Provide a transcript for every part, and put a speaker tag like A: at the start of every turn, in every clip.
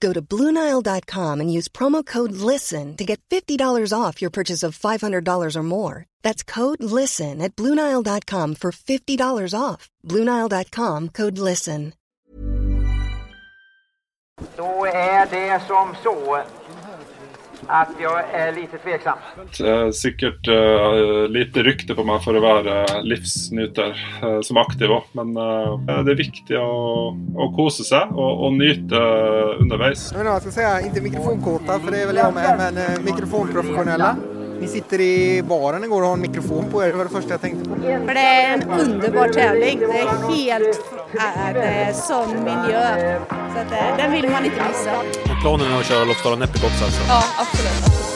A: Go to BlueNile.com and use promo code LISTEN to get $50 off your purchase of $500 or more. That's code LISTEN at BlueNile.com for $50 off. BlueNile.com code LISTEN.
B: Då är det som så att jag är lite tveksam.
C: Sikkert eh, lite rykte på meg for å være livsnyter eh, som aktiv òg, men eh, det er viktig å, å kose seg og, og nyte underveis.
D: Jag vet inte vad jag ska säga, inte mikrofonkåta för det är väl jag med, men mikrofonprofessionella. Ni sitter i baren igår och har en mikrofon på er, det var det första jag tänkte på.
E: För det är en underbar tävling. Det är helt äh, det är sån miljö. Så att, äh, den vill man inte missa.
F: Planen är att köra Lofsdalen Epicops alltså?
E: Ja, absolut. absolut.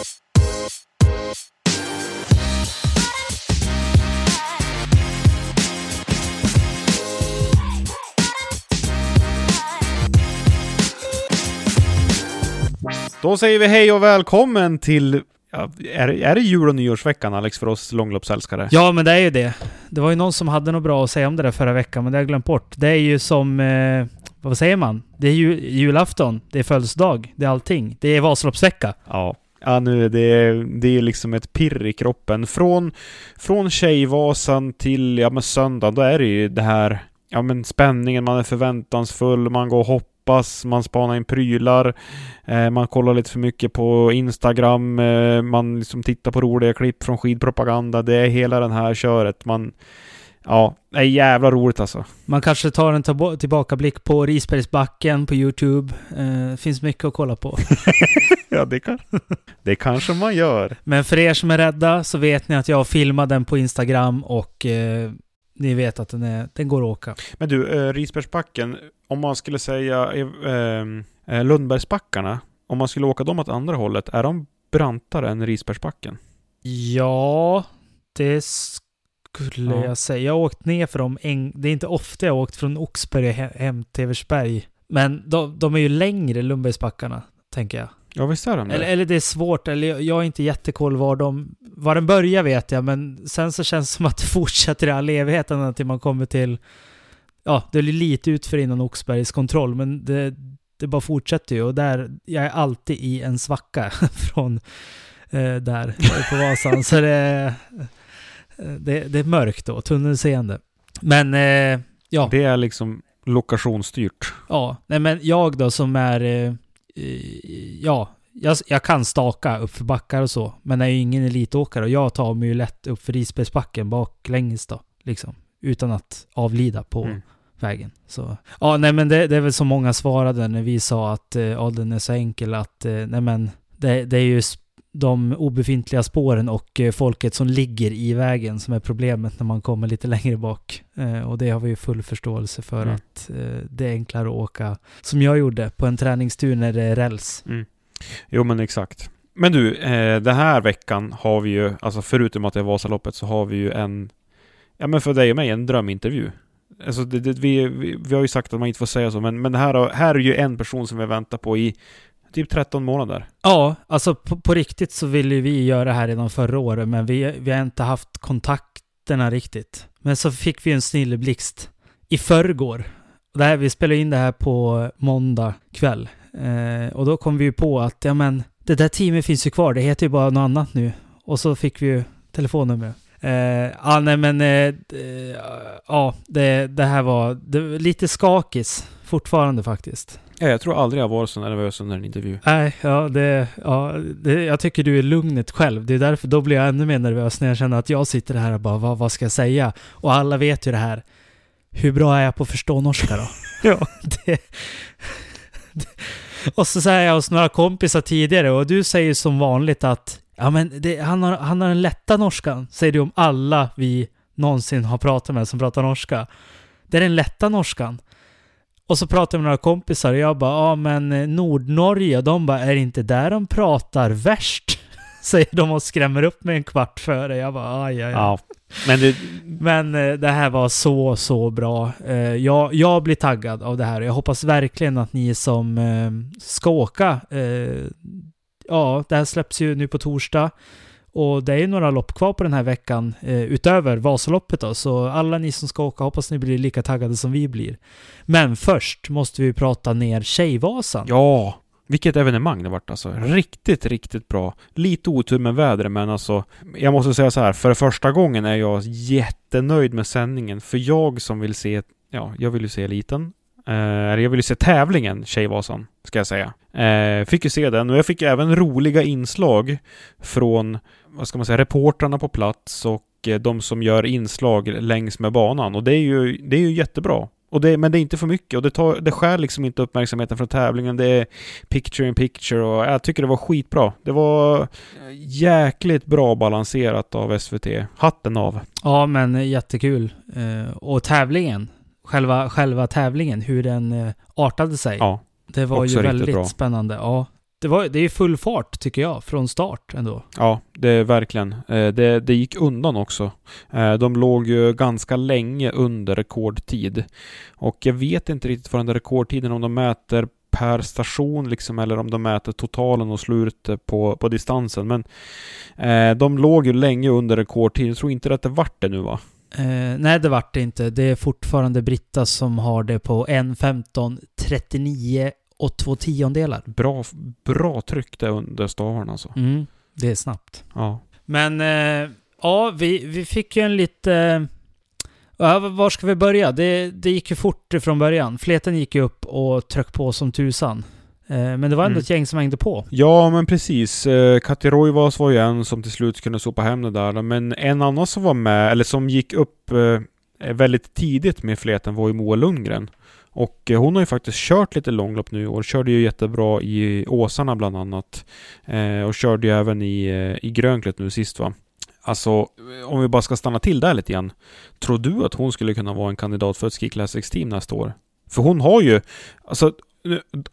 F: Då säger vi hej och välkommen till... Ja, är, är det jul och nyårsveckan Alex för oss långloppsälskare?
G: Ja, men det är ju det. Det var ju någon som hade något bra att säga om det där förra veckan, men det har jag glömt bort. Det är ju som... Eh, vad säger man? Det är ju julafton, det är födelsedag, det är allting. Det är Vasaloppsvecka.
F: Ja. Ja, nu är det, det är liksom ett pirr i kroppen. Från, från Tjejvasan till, ja men söndag, då är det ju det här, ja men spänningen, man är förväntansfull, man går och hoppas, man spanar in prylar, eh, man kollar lite för mycket på Instagram, eh, man liksom tittar på roliga klipp från skidpropaganda, det är hela den här köret. Man, ja, det är jävla roligt alltså.
G: Man kanske tar en tillba- tillbakablick på Risbergsbacken på YouTube. Eh, finns mycket att kolla på.
F: ja, det, kan, det kanske man gör.
G: Men för er som är rädda så vet ni att jag filmade den på Instagram och eh, ni vet att den, är, den går att åka.
F: Men du, eh, Risbergsbacken, om man skulle säga eh, eh, Lundbergsbackarna, om man skulle åka dem åt andra hållet, är de brantare än Risbergsbacken?
G: Ja, det skulle
F: Ja.
G: jag säga. Jag har åkt ner för dem. En, det är inte ofta jag har åkt från Oxberg he- hem till Eversberg. Men de, de är ju längre, Lundbergsbackarna, tänker jag.
F: Ja, visst är de det?
G: Eller, eller det är svårt, eller jag, jag har inte jättekoll var de... Var den börjar vet jag, men sen så känns det som att det fortsätter i all evighet ända till man kommer till... Ja, det är lite utför innan Oxbergs kontroll, men det, det bara fortsätter ju. Och där, jag är alltid i en svacka från eh, där på Vasan. så det, det, det är mörkt då, tunnelseende. Men eh, ja.
F: Det är liksom lokationsstyrt.
G: Ja, nej men jag då som är... Eh, eh, ja, jag, jag kan staka upp för backar och så. Men jag är ju ingen elitåkare och jag tar mig ju lätt upp för Risbergsbacken baklänges då. Liksom. Utan att avlida på
F: Mm.
G: vägen. Så, ja, nej men det, det är väl som många svarade när vi sa att eh, ja, den är så enkel att, eh, nej men det, det är ju de obefintliga spåren och eh, folket som ligger i vägen som är problemet när man kommer lite längre bak. Eh, och det har vi ju full förståelse för
F: Mm.
G: att eh, det är enklare att åka som jag gjorde på en träningstur när det är räls.
F: Mm. Jo, men exakt. Men du, eh, den här veckan har vi ju, alltså förutom att det är Vasaloppet, så har vi ju en, ja men för dig och mig, en drömintervju. Alltså det, det, vi, vi, vi har ju sagt att man inte får säga så, men, men här, här är ju en person som vi väntar på i typ 13 månader.
G: Ja, alltså på, på riktigt så ville ju vi göra det här redan förra året, men vi, vi har inte haft kontakterna riktigt. Men så fick vi en snilleblixt i förrgår. Det här, vi spelade in det här på måndag kväll. Eh, och då kom vi ju på att, ja men, det där teamet finns ju kvar, det heter ju bara något annat nu. Och så fick vi ju telefonnummer. Eh, ja, nej men, eh, eh, ja, det, det här var, det var lite skakis fortfarande faktiskt.
F: Ja, jag tror aldrig jag varit så nervös under en intervju.
G: Nej, ja, det, ja det, jag tycker du är lugnet själv. Det är därför, då blir jag ännu mer nervös när jag känner att jag sitter här och bara, vad, vad ska jag säga? Och alla vet ju det här. Hur bra är jag på att förstå norska då?
F: Ja.
G: det, det, och så säger jag hos några kompisar tidigare och du säger som vanligt att ja men det, han, har, han har den lätta norskan, säger du om alla vi någonsin har pratat med som pratar norska. Det är den lätta norskan. Och så pratar jag med några kompisar och jag bara, ja men eh, Nordnorge, de bara, är det inte där de pratar värst? Säger de och skrämmer upp mig en kvart före. Jag bara, aj, aj, aj.
F: Ja, men det,
G: Men eh, det här var så, så bra. Eh, jag, jag blir taggad av det här och jag hoppas verkligen att ni som ska åka, ja, det här släpps ju nu på torsdag och det är ju några lopp kvar på den här veckan eh, utöver Vasaloppet då, så alla ni som ska åka hoppas ni blir lika taggade som vi blir. Men först måste vi prata ner Tjejvasan.
F: ja, vilket evenemang det vart alltså. Riktigt, riktigt bra. Lite otur med vädret, men alltså, jag måste säga så här, för första gången är jag jättenöjd med sändningen, för jag som vill se, ja, jag vill ju se eliten, Eh, jag vill ju se tävlingen Tjejvasan, ska jag säga. Eh, fick ju se den och jag fick även roliga inslag från, vad ska man säga, reportrarna på plats och eh, de som gör inslag längs med banan. Och det är ju, det är ju jättebra. Och det, men det är inte för mycket och det, tar, det skär liksom inte uppmärksamheten från tävlingen. Det är picture in picture och jag tycker det var skitbra. Det var jäkligt bra balanserat av SVT. Hatten av.
G: Ja, men jättekul. Eh, och tävlingen, själva, själva tävlingen, hur den eh, artade sig.
F: Ja,
G: det var ju väldigt
F: bra.
G: spännande. Ja, det, var, det är full fart tycker jag, från start ändå.
F: Ja, det är verkligen. Eh, Det, det gick undan också. Eh, De låg ju ganska länge under rekordtid. Och jag vet inte riktigt vad den där rekordtiden, om de mäter per station liksom, eller om de mäter totalen och slår ut på, på distansen. Men eh, de låg ju länge under rekordtid. Jag tror inte att det vart det nu va?
G: Eh, nej, det vart det inte. Det är fortfarande Britta som har det på 1.15.39 och två tiondelar.
F: Bra, bra tryck där under stavarna alltså.
G: Mm, det är snabbt.
F: Ja.
G: Men eh, ja, vi, vi fick ju en lite... Ja, var ska vi börja? Det, det gick ju fort från början. Fleten gick ju upp och tryck på som tusan. Eh, men det var ändå
F: Mm.
G: ett gäng som hängde på.
F: Ja, men precis. Eh, Kati Roivas var ju en som till slut kunde sopa hem det där. Men en annan som var med, eller som gick upp eh, väldigt tidigt med fleten var ju Moa Lundgren. Och hon har ju faktiskt kört lite långlopp nu och körde ju jättebra i Åsarna bland annat. Och körde ju även i, i Grönklet nu sist va. Alltså, om vi bara ska stanna till där lite grann. Tror du att hon skulle kunna vara en kandidat för ett Ski Classics team nästa år? För hon har ju, alltså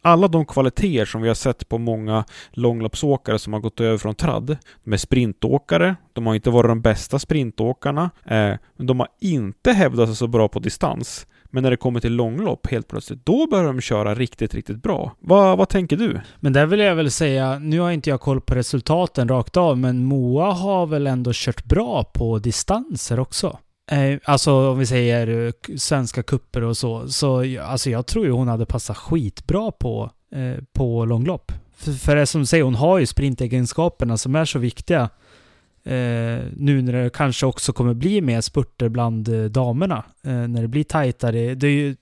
F: alla de kvaliteter som vi har sett på många långloppsåkare som har gått över från tradd. De är sprintåkare, de har inte varit de bästa sprintåkarna, eh, men de har inte hävdat sig så bra på distans. Men när det kommer till långlopp helt plötsligt, då börjar de köra riktigt, riktigt bra. Va, vad tänker du?
G: Men där vill jag väl säga, nu har inte jag koll på resultaten rakt av, men Moa har väl ändå kört bra på distanser också. Eh, alltså om vi säger eh, svenska kupper och så. Så jag- alltså jag tror ju hon hade passat skitbra på, eh, på långlopp. För, för det som du säger, hon har ju sprintegenskaperna som är så viktiga. Eh, nu när det kanske också kommer bli mer spurter bland eh, damerna. Eh, när det blir tajtare. Det är ju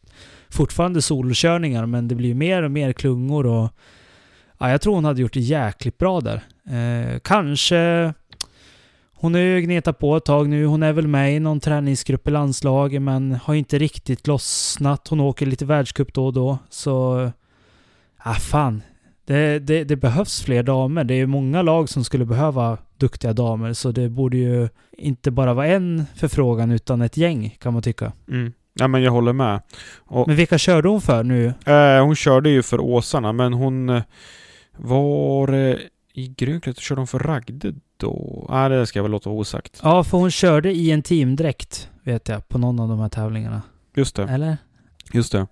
G: fortfarande solkörningar men det blir ju mer och mer klungor och ja, jag tror hon hade gjort det jäkligt bra där. Eh, kanske hon har ju gnetat på ett tag nu. Hon är väl med i någon träningsgrupp i landslaget men har inte riktigt lossnat. Hon åker lite världscup då och då. Så... Ah, fan. Det, det, det behövs fler damer. Det är många lag som skulle behöva duktiga damer. Så det borde ju inte bara vara en förfrågan utan ett gäng kan man tycka.
F: Mm. Ja men jag håller med. Och,
G: Men vilka körde hon för nu?
F: eh, hon körde ju för Åsarna men hon eh, var eh, i Grönklet körde hon för Ragde då? Nej det ska jag väl låta vara osagt.
G: Ja, för hon körde i en teamdräkt vet jag på någon av de här tävlingarna.
F: Just det.
G: Eller?
F: Just det.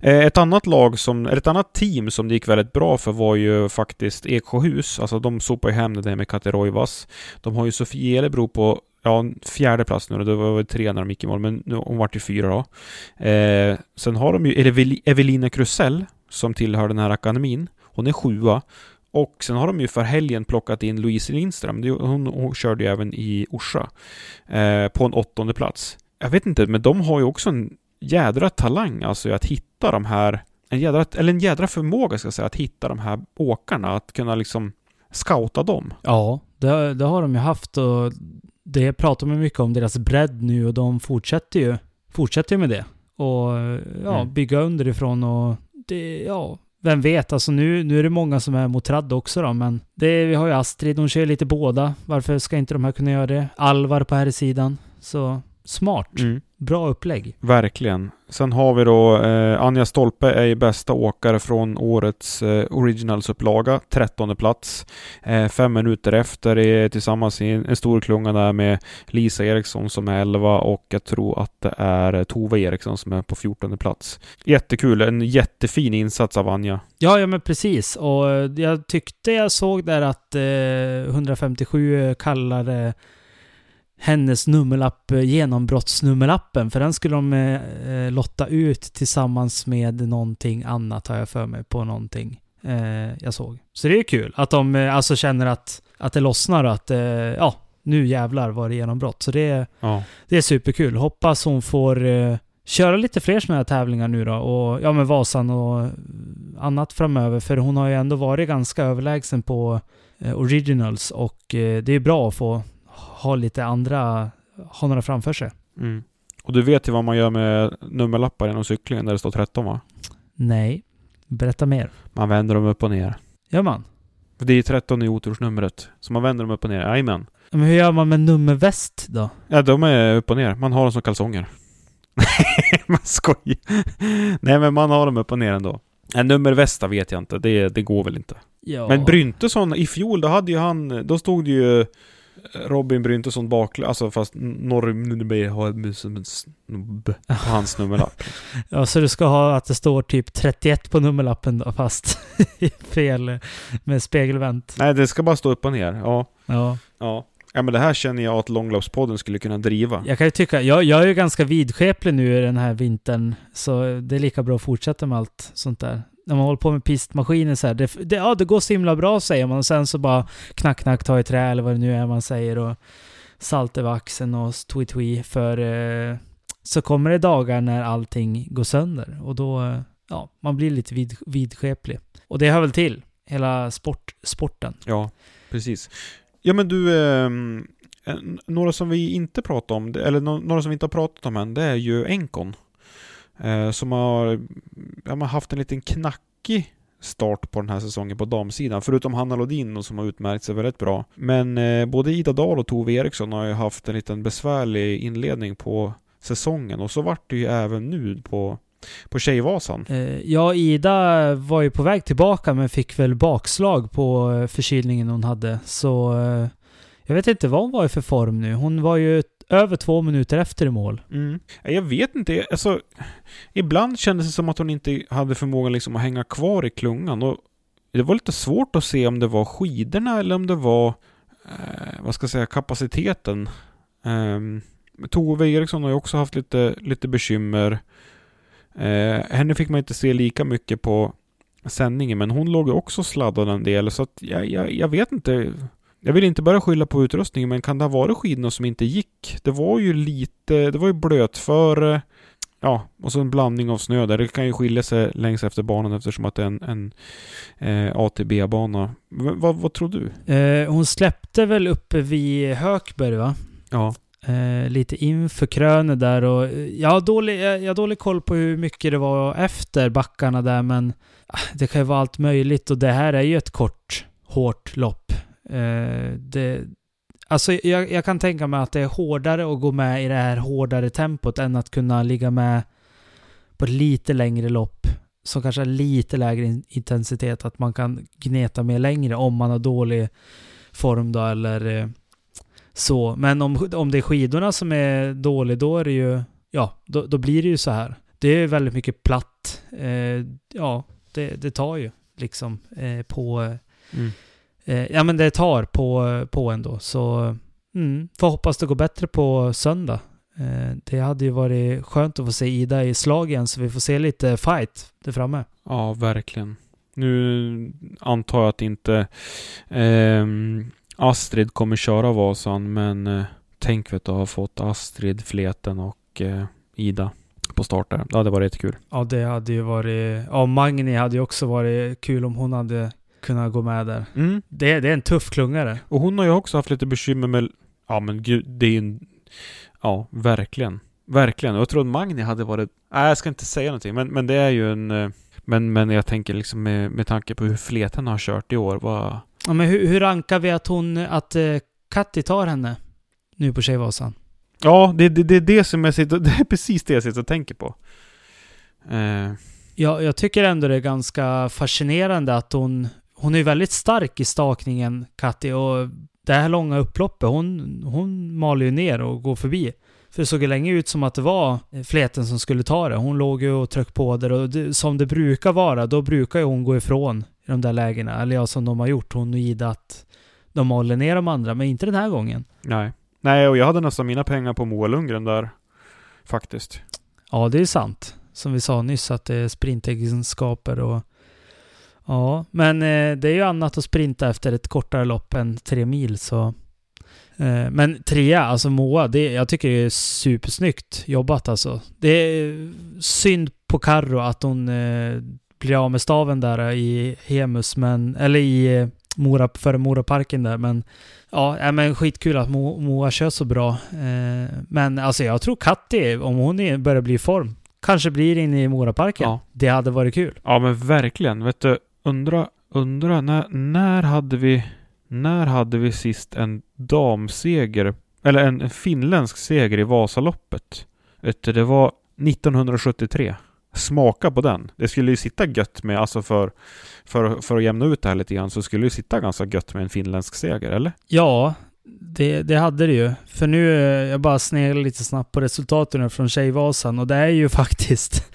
F: Eh, Ett annat lag som, eller ett annat team som det gick väldigt bra för var ju faktiskt Eksjöhus. Alltså de sopade ju hem det där med Kateroivas. De har ju Sofie Elebro på Ja, fjärde plats nu då. Det var väl tre när de gick i mål, men nu, hon vart ju fyra då. Eh, sen har de ju Evel- Evelina Krusell, som tillhör den här akademin. Hon är sjua. Och sen har de ju för helgen plockat in Louise Lindström. Hon, hon körde ju även i Orsa. Eh, på en åttonde plats. Jag vet inte, men de har ju också en jädra talang alltså att hitta de här en jädra, eller en jädra förmåga ska jag säga, att hitta de här åkarna, att kunna liksom scouta dem.
G: Ja, det, det har de ju haft och det pratar man mycket om deras bredd nu och de fortsätter ju, fortsätter ju med det. Och ja,
F: Mm.
G: bygga underifrån och det, ja, vem vet, alltså nu, nu är det många som är mot Tradd också då, men det, vi har ju Astrid, hon kör lite båda. Varför ska inte de här kunna göra det? Alvar på här sidan. Så smart. Bra upplägg.
F: Verkligen. Sen har vi då eh, Anja Stolpe är ju bästa åkare från årets eh, originalsupplaga, 13 plats. Eh, fem minuter efter är tillsammans i en, en stor klunga där med Lisa Eriksson som är 11 och jag tror att det är eh, Tove Eriksson som är på 14 plats. Jättekul, en jättefin insats av Anja.
G: Ja, ja men precis. Och eh, jag tyckte jag såg där att eh, 157 kallade hennes nummerlapp eh, genombrottsnummerlappen. För den skulle de eh, eh, lotta ut tillsammans med någonting annat har jag för mig på någonting eh, jag såg. Så det är kul att de eh, alltså känner att, att det lossnar och att eh, ja, nu jävlar var det genombrott. Så det är,
F: Ja.
G: det är superkul. Hoppas hon får eh, köra lite fler sådana här tävlingar nu då. Och ja, med Vasan och annat framöver. För hon har ju ändå varit ganska överlägsen på originals. Och det är bra att få ha lite andra, ha några framför sig.
F: Mm. Och du vet ju vad man gör med nummerlappar genom cyklingen där det står 13 va?
G: Nej, berätta mer.
F: Man vänder dem upp och ner.
G: Gör man?
F: För det är 13 i otursnumret. Så man vänder dem upp och ner. Jajamän.
G: Men hur gör man med nummerväst då?
F: Ja, de är upp och ner. Man har dem som kalsonger. man skojar. Nej, men man har dem upp och ner ändå. En nummervästa vet jag inte. Det, det går väl inte.
G: Ja.
F: Men Bryntesson, i fjol, då hade ju han... Då stod det ju Robin Bryntesson baklänges, alltså fast Norr har på hans nummerlapp.
G: Ja, så du ska ha att det står typ 31 på nummerlappen då, fast fel med spegelvänt.
F: Nej, det ska bara stå upp och ner. Ja.
G: Ja.
F: Ja. Ja men det här känner jag att Långloppspodden skulle kunna driva.
G: Jag kan ju tycka, jag, jag är ju ganska vidskeplig nu i den här vintern, så det är lika bra att fortsätta med allt sånt där. När man håller på med pistmaskiner så här, det, det, ja det går så himla bra säger man och sen så bara knack knack ta i trä eller vad det nu är man säger och salt över axeln och twi twi för eh, så kommer det dagar när allting går sönder och då, eh, ja, man blir lite vid, vidskeplig. Och det hör väl till, hela sport, sporten.
F: Ja, precis. Ja men du, eh, några som vi inte pratar om, eller några som vi inte har pratat om än, det är ju Enkon. Eh, som har, ja, man haft en liten knackig start på den här säsongen på damsidan. Förutom Hanna Lodin som har utmärkt sig väldigt bra. Men eh, både Ida Dahl och Tove Eriksson har ju haft en liten besvärlig inledning på säsongen. Och så vart det ju även nu på, på Tjejvasan.
G: Eh, Ja, Ida var ju på väg tillbaka men fick väl bakslag på eh, förkylningen hon hade. Så eh, jag vet inte vad hon var i för form nu. Hon var ju över två minuter efter i mål.
F: Mm. Jag vet inte, alltså Ibland kändes det som att hon inte hade förmågan liksom att hänga kvar i klungan. Och Det var lite svårt att se om det var skidorna eller om det var eh, Vad ska jag säga, kapaciteten. Eh, Tove Eriksson har ju också haft lite, lite bekymmer. Eh, Henne fick man inte se lika mycket på sändningen men hon låg ju också sladdad en del. Så att jag, jag, jag vet inte jag vill inte bara skylla på utrustningen, men kan det ha varit skidorna som inte gick? Det var ju lite, det var ju blötföre, ja, och så en blandning av snö där. Det kan ju skilja sig längs efter banan eftersom att det är en, en eh, ATB-bana. Vad, vad tror du?
G: Eh, hon släppte väl uppe vid Hökberg va?
F: Ja.
G: Eh, lite inför krönet där och eh, jag har, dålig, jag, jag har dålig koll på hur mycket det var efter backarna där men ah, det kan ju vara allt möjligt och det här är ju ett kort, hårt lopp. Eh, det, alltså jag, jag kan tänka mig att det är hårdare att gå med i det här hårdare tempot än att kunna ligga med på ett lite längre lopp som kanske har lite lägre intensitet. Att man kan gneta mer längre om man har dålig form då eller eh, så. Men om, om det är skidorna som är dålig då är det ju, ja, då, då blir det ju så här. det är väldigt mycket platt. Eh, ja, det, det tar ju liksom eh, på...
F: Eh, mm.
G: Eh, ja, men det tar på, på ändå. Så mm, får hoppas det går bättre på söndag. Eh, det hade ju varit skönt att få se Ida i slag igen, så vi får se lite fight där framme.
F: Ja, verkligen. Nu antar jag att inte ehm, Astrid kommer köra Vasan, men eh, tänk vet du ha fått Astrid, Fleten och eh, Ida på start där. Det hade varit jättekul.
G: Ja, det hade ju varit... Ja, Magni hade ju också varit kul om hon hade kunnat gå med där.
F: Mm.
G: Det, det är en tuff klungare.
F: Och hon har ju också haft lite bekymmer med... Ja men gud, det är ju en... Ja, verkligen. Verkligen. Och jag tror att Magni hade varit... Nej, jag ska inte säga någonting, men, men det är ju en... eh, Men, men jag tänker liksom med, med tanke på hur Fleten har kört i år, vad...
G: Ja, men hur, hur rankar vi att hon... Att eh, Katti tar henne nu på Tjejvasan?
F: Ja, det, det, det är det som jag sitter... Det är precis det jag sitter och tänker på. Eh,
G: Ja, jag tycker ändå det är ganska fascinerande att hon... Hon är väldigt stark i stakningen, Katti, och det här långa upploppet, hon, hon maler ju ner och går förbi. För det såg ju länge ut som att det var fleten som skulle ta det. Hon låg ju och tryckte på där och det, som det brukar vara, då brukar ju hon gå ifrån i de där lägena. Eller ja, som de har gjort, hon och Ida, att de maler ner de andra, men inte den här gången.
F: nej. Nej, och jag hade nästan mina pengar på Moa Lundgren där. Faktiskt.
G: Ja, det är sant. Som vi sa nyss, att det är sprintegenskaper och... Ja, men eh, det är ju annat att sprinta efter ett kortare lopp än tre mil, så... Eh, men trea, alltså Moa, det, jag tycker det är supersnyggt jobbat alltså. Det är synd på Karro att hon eh, blir av med staven där i Hemus, men... Eller i Mora, före Moraparken där, men... Ja, äh, men skitkul att Mo, Moa kör så bra. Eh, men alltså jag tror Katti, om hon är, börjar bli i form, kanske blir inne i Moraparken.
F: Ja.
G: Det hade varit kul.
F: Ja men verkligen. Vet du, undra, undra när, när hade vi när hade vi sist en damseger eller en, en finländsk seger i Vasaloppet? Vet du, det var 1973. Smaka på den. Det skulle ju sitta gött med, alltså för, för, för att jämna ut det här lite grann, så skulle det ju sitta ganska gött med en finländsk seger, eller?
G: Ja, det, det hade det ju. För nu, eh, jag bara sneglar lite snabbt på resultaten från Tjejvasan och det är ju faktiskt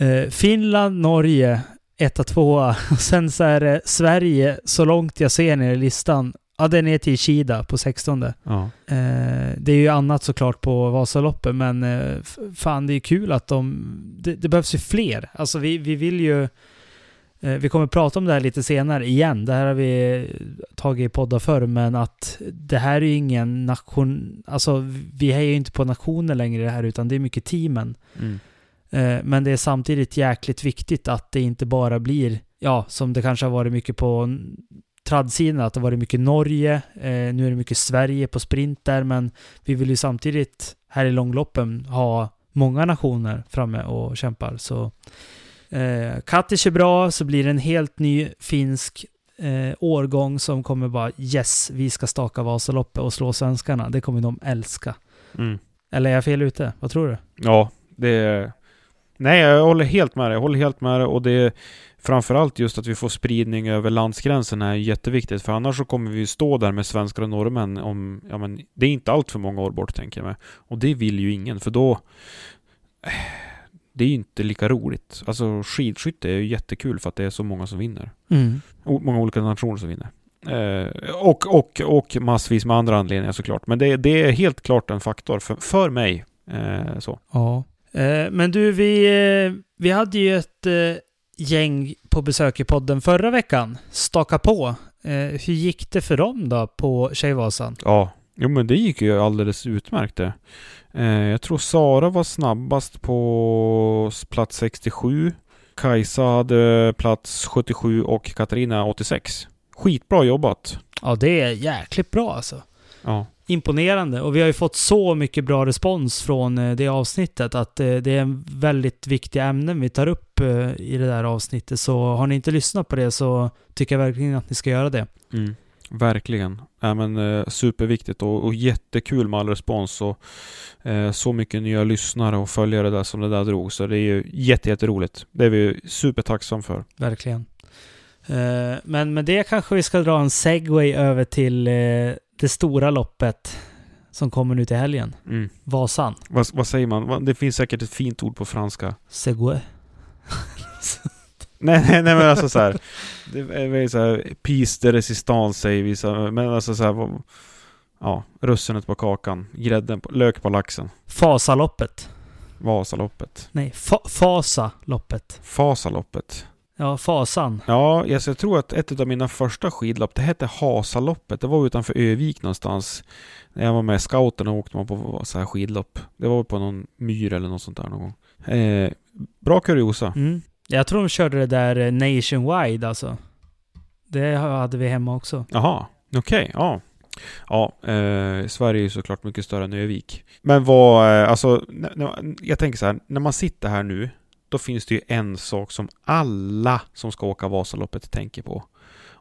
G: eh, Finland, Norge, etta, tvåa. Och sen så är det Sverige, så långt jag ser ner i listan. Ja, den är till Kida på 16.
F: Ja.
G: Eh, det är ju annat såklart på Vasaloppet, men eh, fan det är kul att de... Det, det behövs ju fler. Alltså vi, vi vill ju... Eh, vi kommer prata om det här lite senare igen. Det här har vi tagit i poddar förr, men att det här är ju ingen nation... Alltså vi är ju inte på nationer längre det här, utan det är mycket teamen.
F: Mm.
G: Eh, Men det är samtidigt jäkligt viktigt att det inte bara blir, ja, som det kanske har varit mycket på tradsidan, att det har varit mycket Norge, eh, nu är det mycket Sverige på sprint där, men vi vill ju samtidigt här i långloppen ha många nationer framme och kämpar. Så eh, Kattis är bra, så blir det en helt ny finsk eh, årgång som kommer bara yes, vi ska staka Vasaloppet och slå svenskarna. Det kommer de älska.
F: Mm.
G: Eller är jag fel ute? Vad tror du?
F: Ja, det. Nej, jag håller helt med dig. Jag håller helt med dig och det är framförallt just att vi får spridning över landsgränserna är jätteviktigt. För annars så kommer vi stå där med svenskar och norrmän om... Ja men, det är inte allt för många år bort tänker jag mig. Och det vill ju ingen för då... Det är ju inte lika roligt. Alltså skidskytte är ju jättekul för att det är så många som vinner.
G: Mm.
F: Många olika nationer som vinner. Eh, och, och, och massvis med andra anledningar såklart. Men det, det är helt klart en faktor för, för mig. Eh, så.
G: Ja. Eh, men du, vi, eh, vi hade ju ett eh, gäng på besök i podden förra veckan. Staka på. Hur gick det för dem då på Tjejvasan?
F: Ja, jo men det gick ju alldeles utmärkt det. Jag tror Sara var snabbast på plats 67. Kajsa hade plats 77 och Katarina 86. Skitbra jobbat.
G: Ja, det är jäkligt bra alltså.
F: Ja.
G: Imponerande. Och vi har ju fått så mycket bra respons från eh, det avsnittet att eh, det är en väldigt viktiga ämnen vi tar upp eh, i det där avsnittet. Så har ni inte lyssnat på det så tycker jag verkligen att ni ska göra det.
F: Mm. Verkligen. Ja, men, superviktigt och, och jättekul med all respons och eh, så mycket nya lyssnare och följare där som det där drog. Så det är ju jätte, jätteroligt. Det är vi supertacksam för.
G: Verkligen. Men med det kanske vi ska dra en segway över till det stora loppet. som kommer nu till helgen.
F: Mm.
G: Vasan.
F: Vad, vad säger man? Det finns säkert ett fint ord på franska.
G: Segway.
F: Nej, nej, nej men alltså så här. Det är så här, de resistance säger vissa, men alltså så här, Ja, russinet på kakan, grädden på, lök på laxen.
G: Fasaloppet.
F: Vasaloppet.
G: Nej, fa Fasaloppet.
F: Fasaloppet.
G: Ja, Fasan.
F: Ja, yes, jag tror att ett av mina första skidlopp, det hette Hasaloppet. Det var utanför Övik någonstans. När jag var med scouten och åkte man på så här skidlopp. Det var på någon myr eller något sånt där någon gång. Eh, bra kuriosa.
G: Mm. Jag tror de körde det där eh, nationwide alltså. Det hade vi hemma också.
F: Jaha, okej, ja. Ja, eh, Sverige är ju såklart mycket större än Övik. Men vad, eh, alltså, jag tänker så här, när man sitter här nu, då finns det ju en sak som alla som ska åka Vasaloppet tänker på.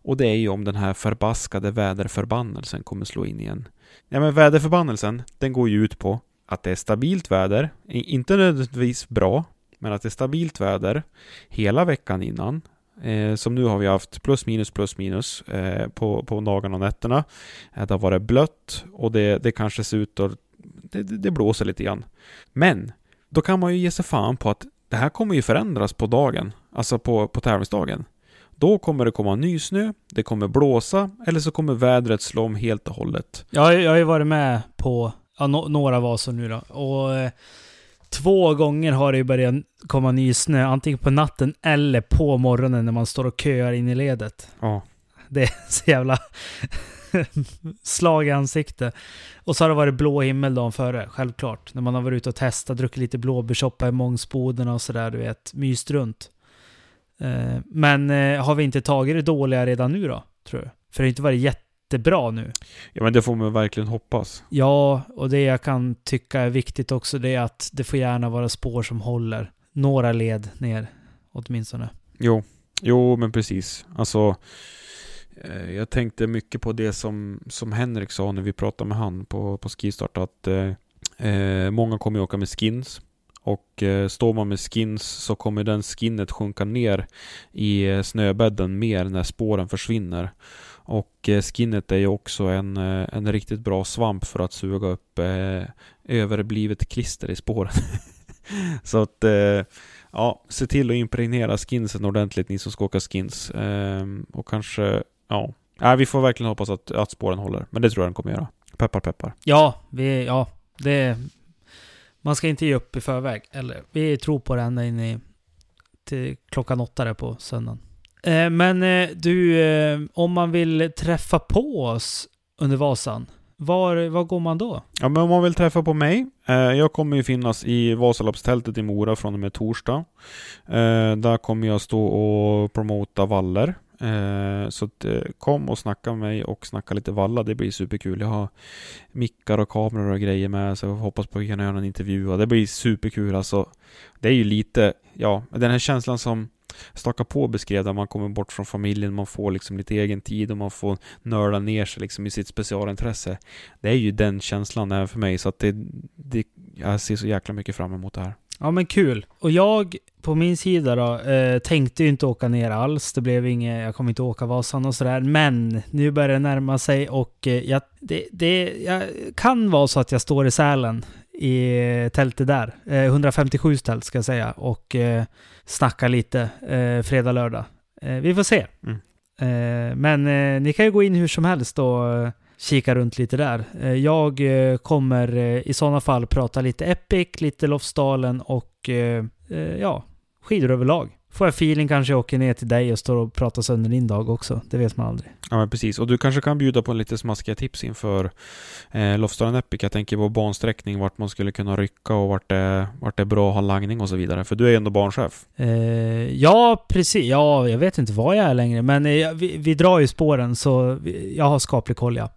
F: Och det är ju om den här förbaskade väderförbannelsen kommer slå in igen. Ja men väderförbannelsen, den går ju ut på att det är stabilt väder, inte nödvändigtvis bra, men att det är stabilt väder hela veckan innan. Eh, som nu har vi haft plus minus plus minus eh, på, på dagarna och nätterna. Eh, det har varit blött och det, det kanske ser ut att det, det blåser lite grann. Men då kan man ju ge sig fan på att det här kommer ju förändras på dagen, alltså på, på tävlingsdagen. Då kommer det komma nysnö, det kommer blåsa eller så kommer vädret slå om helt och hållet.
G: Ju- jag har ju varit med på ja, no, några Vasor nu då. Och eh, två gånger har det ju börjat komma nysnö. Antingen på natten eller på morgonen när man står och köar in i ledet.
F: Ja.
G: Det är så jävla slag i ansikte. Och så har det varit blå himmel dagen före, självklart. När man har varit ute och testat, druckit lite blåbärssoppa i Mångsboden och sådär, du vet. Myst runt. Eh, Men eh, har vi inte tagit det dåliga redan nu då, tror du? För det har inte varit jättebra nu.
F: Ja men det får man verkligen hoppas.
G: Ja, och det jag kan tycka är viktigt också det är att det får gärna vara spår som håller några led ner åtminstone.
F: Jo, jo men precis. Alltså, Eh, jag tänkte mycket på det som, som Henrik sa när vi pratade med han på, på skistart. Att eh, eh, många kommer ju åka med skins. Och eh, står man med skins så kommer den skinnet sjunka ner i eh, snöbädden mer när spåren försvinner. Och eh, skinnet är ju också en, en riktigt bra svamp för att suga upp eh, överblivet klister i spåren. så att eh, Ja, se till att impregnera skinsen ordentligt ni som ska åka skins. Eh, och kanske, ja. Nej, vi får verkligen hoppas att, att spåren håller. Men det tror jag den kommer göra. Peppar peppar.
G: Ja, vi, ja, det... Man ska inte ge upp i förväg. Eller, vi tror på det ända in i, till klockan åtta där på söndagen. Eh, men eh, du, eh, om man vill träffa på oss under Vasan, var, var går man då?
F: Ja, men om man vill träffa på mig. Eh, jag kommer ju finnas i Vasaloppstältet i Mora från och med torsdag. Eh, där kommer jag stå och promota valler. Eh, så att, eh, kom och snacka med mig och snacka lite valla. Det blir superkul. Jag har mickar och kameror och grejer med så jag hoppas på att kunna göra en intervju. Och det blir superkul alltså. Det är ju lite, ja, den här känslan som Staka på beskrev där man kommer bort från familjen, man får liksom lite egen tid och man får nörda ner sig liksom i sitt specialintresse. Det är ju den känslan även för mig så att det, det jag ser så jäkla mycket fram emot det här.
G: Ja men kul. Och jag på min sida då eh, tänkte ju inte åka ner alls. Det blev inget, jag kommer inte åka Vasan och sådär. Men nu börjar det närma sig och eh, jag, det, det jag, kan vara så att jag står i Sälen i tältet där. Eh, 157 tält ska jag säga. Och eh, snackar lite eh, fredag, lördag. Eh, vi får se.
F: Mm.
G: Eh, men eh, ni kan ju gå in hur som helst och eh, kika runt lite där. Eh, jag eh, kommer eh, i sådana fall prata lite Epic, lite Lofsdalen och ja, skidor överlag. Får jag feeling kanske jag åker ner till dig och står och pratar sönder din dag också. Det vet man aldrig.
F: Ja men precis, och du kanske kan bjuda på lite smaskiga tips inför eh, Lofsdalen Epic. Jag tänker på bansträckning, vart man skulle kunna rycka och vart det, vart det är bra att ha langning och så vidare. För du är ju ändå banchef.
G: Eh, ja, precis. Ja, jag vet inte vad jag är längre, men eh, vi, vi drar ju spåren så vi, jag har skaplig koll ja.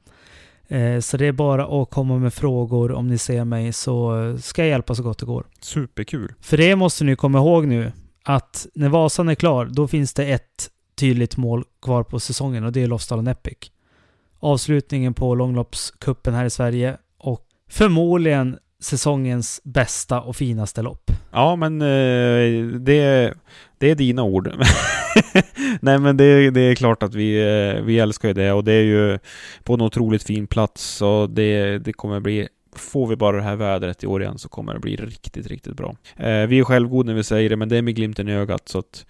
G: Eh, så det är bara att komma med frågor om ni ser mig så ska jag hjälpa så gott det går.
F: Superkul.
G: För det måste ni komma ihåg nu att när Vasan är klar, då finns det ett tydligt mål kvar på säsongen och det är Lofsdalen Epic. Avslutningen på långloppskuppen här i Sverige och förmodligen säsongens bästa och finaste lopp.
F: Ja men eh, det, Det är dina ord. Nej men det, det, är klart att vi, eh, vi älskar ju det och det är ju på en otroligt fin plats och det, det kommer bli Får vi bara det här vädret i år igen så kommer det bli riktigt, riktigt bra. Eh, vi är självgoda när vi säger det, men det är med glimten i ögat så att...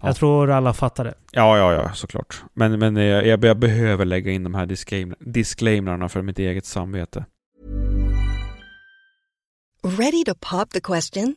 G: Ja. Jag tror alla fattar det.
F: Ja, ja, ja, såklart. Men, men jag, jag behöver lägga in de här disclaimerna för mitt eget samvete.
A: Ready to pop the question?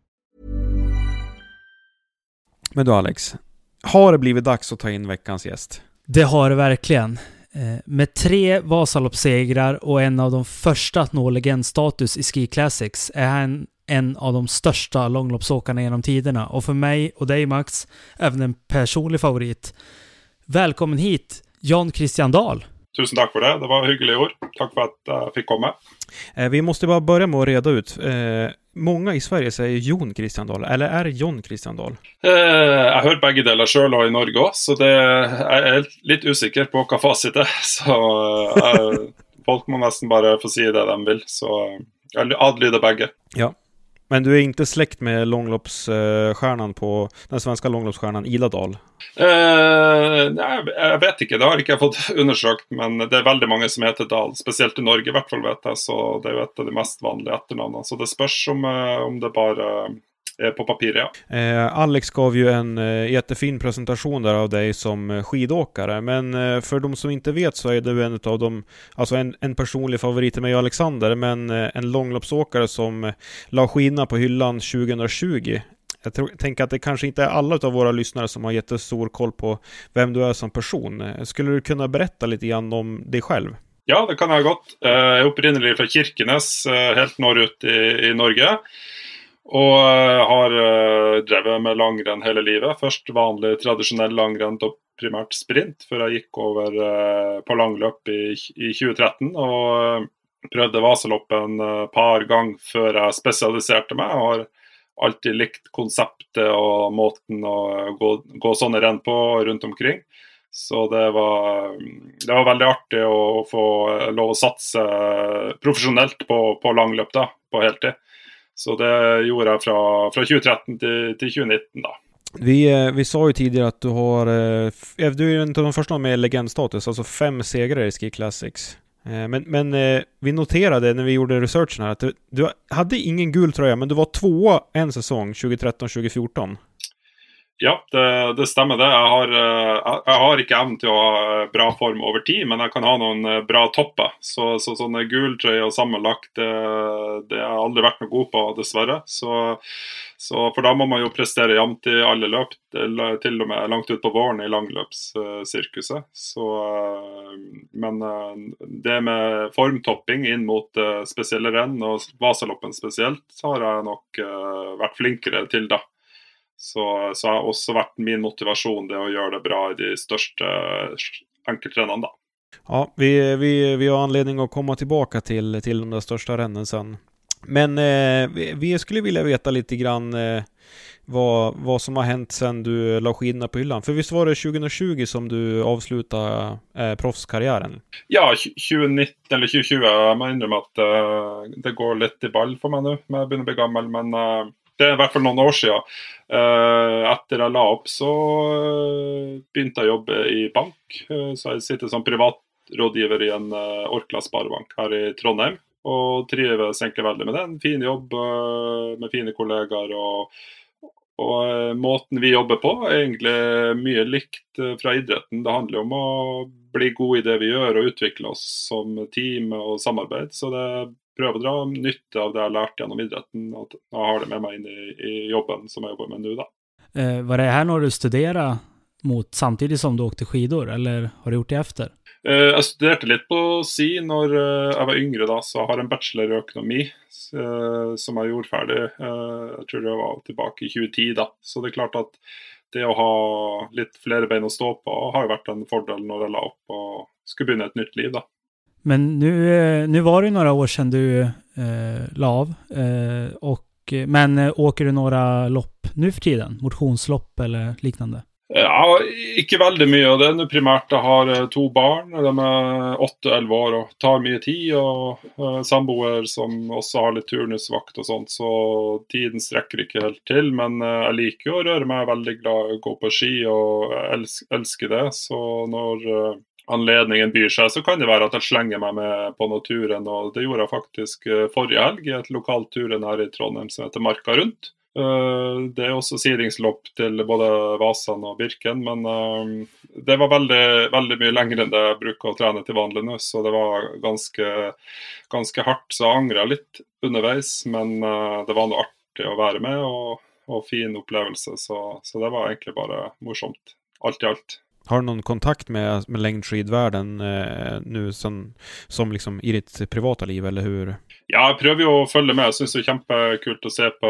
F: Men du Alex, har det blivit dags att ta in veckans gäst?
G: Det har det verkligen. Eh, med tre Vasaloppssegrar och en av de första att nå legendstatus i Ski Classics är han en av de största långloppsåkarna genom tiderna och för mig och dig Max även en personlig favorit. Välkommen hit Jan Christian Dahl!
C: Tusen tack för det. Det var hyggligt ord. Tack för att jag fick komma.
F: Eh, vi måste bara börja med att reda ut. Eh, många i Sverige säger Jon Christian Dahl, eller är det John Christian Dahl?
C: Eh, jag hör bägge delar själv och i Norge också, så det är jag lite osäker på vad facit är. Så eh, folk måste nästan bara få säga det de vill. Så jag adlyder bägge.
F: Ja, men du är inte släkt med långloppsstjärnan på den svenska långloppsstjärnan Ida Dahl?
C: Uh, nej, jag vet inte, det har jag inte fått undersökt. Men det är väldigt många som heter Dahl, speciellt i Norge i alla fall vet jag. Så det är ett av de mest vanliga efternamnen. Så det spörs om, eh, om det bara på papiret,
F: ja. Eh, Alex gav ju en eh, jättefin presentation där av dig som eh, skidåkare, men eh, för de som inte vet så är du en av dem, alltså en, en personlig favorit till mig och Alexander, men eh, en långloppsåkare som la skidorna på hyllan 2020. Jag tror, tänker att det kanske inte är alla av våra lyssnare som har jättestor koll på vem du är som person. Skulle du kunna berätta lite grann om dig själv?
C: Ja, det kan jag gott. Jag är upprinnelig från Kirkenes, helt norrut i, i Norge. Og eh, har eh, drevet med langrenn hele livet. Først vanlig tradisjonell langrenn og primært sprint, før jeg gikk over eh, på langløp i, i 2013. Og prøvde Vasaloppen et par ganger før jeg spesialiserte meg. og har alltid likt konseptet og måten å gå, gå sånne renn på rundt omkring. Så det var, det var veldig artig å få lov å satse profesjonelt på, på langløp da, på heltid. Så det gjorde jag från, från 2013 till, till 2019 då.
F: Vi, eh, vi sa ju tidigare att du har, eh, du är en av de första med legendstatus, alltså fem segrar i Ski Classics. Eh, men, men vi noterade när vi gjorde researchen här att du, du hade ingen gul tröja, men du var tvåa en säsong, 2013-2014.
C: Ja, det, det, stämmer det. Jag har, jeg har eh, inte evnen til att ha eh, bra form över tid, men jag kan ha någon eh, bra topper. Så, så sånne gultrøyer sammanlagt, det, det har jag aldrig varit noe god på, dessvärre. Så, så, för då måste man ju prestera jevnt i alla løp, till och med långt ut på våren i langløpssirkuset. Så, men det med formtopping in mot speciella renn, och Vasaloppen speciellt, så har jag nog varit flinkare till da. Så, så har också varit min motivation det att göra det bra i de största enkeltränarna.
F: Ja, vi, vi, vi har anledning att komma tillbaka till, till de där största rennen sen. Men eh, vi, vi, skulle vilja veta lite grann eh, vad, vad som har hänt sen du la skidorna på hyllan. För visst var det 2020 som du avslutade eh, proffskarriären?
C: Ja, 2019 eller 2020. Jag måste att uh, det går lite i ball för mig nu. Jag börjar bli gammal, men uh, det är i alla fall några år sedan. Uh, efter jag la upp så eh, började jag jobba i bank. Uh, så jag sitter som privatrådgivare i en uh, Orkla Sparebank här i Trondheim. Och trivs egentligen väldigt med det. En fin jobb uh, med fina kollegor och, og måten vi jobber på, er egentlig mye likt eh, fra idretten. Det handler om å bli god i det vi gjør og utvikle oss som team og samarbeid. Så det prøver å dra nytte av det jeg har lært gjennom idretten, og jeg har det med meg inn i, i jobben som jeg jobber med nå. da.
G: Eh, var det här när du studerade mot samtidigt som du åkte skidor eller har du gjort det efter?
C: Eh, Jeg studerte litt på SI når eh, jeg var yngre, da, så jeg har en bachelor i økonomi eh, som jeg gjorde ferdig. eh, Jeg tror det var tilbake i 2010, da. Så det er klart at det å ha litt flere bein å stå på har jo vært en fordel når jeg la opp og skulle begynne et nytt liv, da.
G: Men nu, eh, nu var det ju några år sedan du eh, la av. Eh, och, men eh, åker du några lopp nu för tiden? Motionslopp eller liknande?
C: Ja, ikke veldig mye. det er nå primært Jeg har eh, två to barn. De er åtte og elleve år og tar mye tid. Og eh, samboer som også har litt turnusvakt og sånt, så tiden strekker ikke helt til. Men jag jeg liker jo å røre meg. Jeg er veldig glad i å gå på ski og jeg elsker det. Så når anledningen byr seg, så kan det være at jeg slenger meg med på naturen. turen. Og det gjorde jeg faktisk eh, forrige helg i et lokalt turen her i Trondheim som heter Marka Rundt. Eh, det er også sidingslopp til både Vasan og Birken, men eh, det var veldig, veldig mye lenger enn det jeg bruker å trene til vanlig nå, så det var ganske, ganske hardt. Så jeg angra litt underveis, men eh, det var noe artig å være med og, og fin opplevelse, så, så det var egentlig bare morsomt. Alt i alt.
F: Har du någon kontakt med, med längdskidvärlden eh, nu som, som liksom i ditt privata liv, eller hur?
C: Ja, jeg prøver jo å følge med. Jeg syns det er kjempekult å se på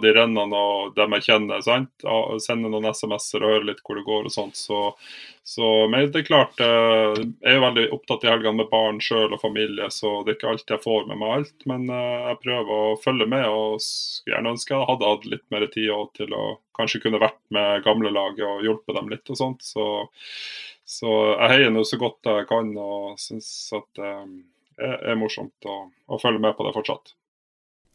C: de rennene og dem jeg kjenner. sant? Sende noen SMS-er og høre litt hvor det går og sånt. Så, så men det er klart, eh, jeg er jo veldig opptatt i helgene med barn sjøl og familie, så det er ikke alltid jeg får med meg alt. Men eh, jeg prøver å følge med, og skulle gjerne ønske jeg hadde hatt litt mer tid også til å kanskje kunne vært med gamlelaget og hjulpet dem litt og sånt. Så, så jeg heier nå så godt jeg kan og syns at um er, morsomt å, följa følge med på det fortsatt.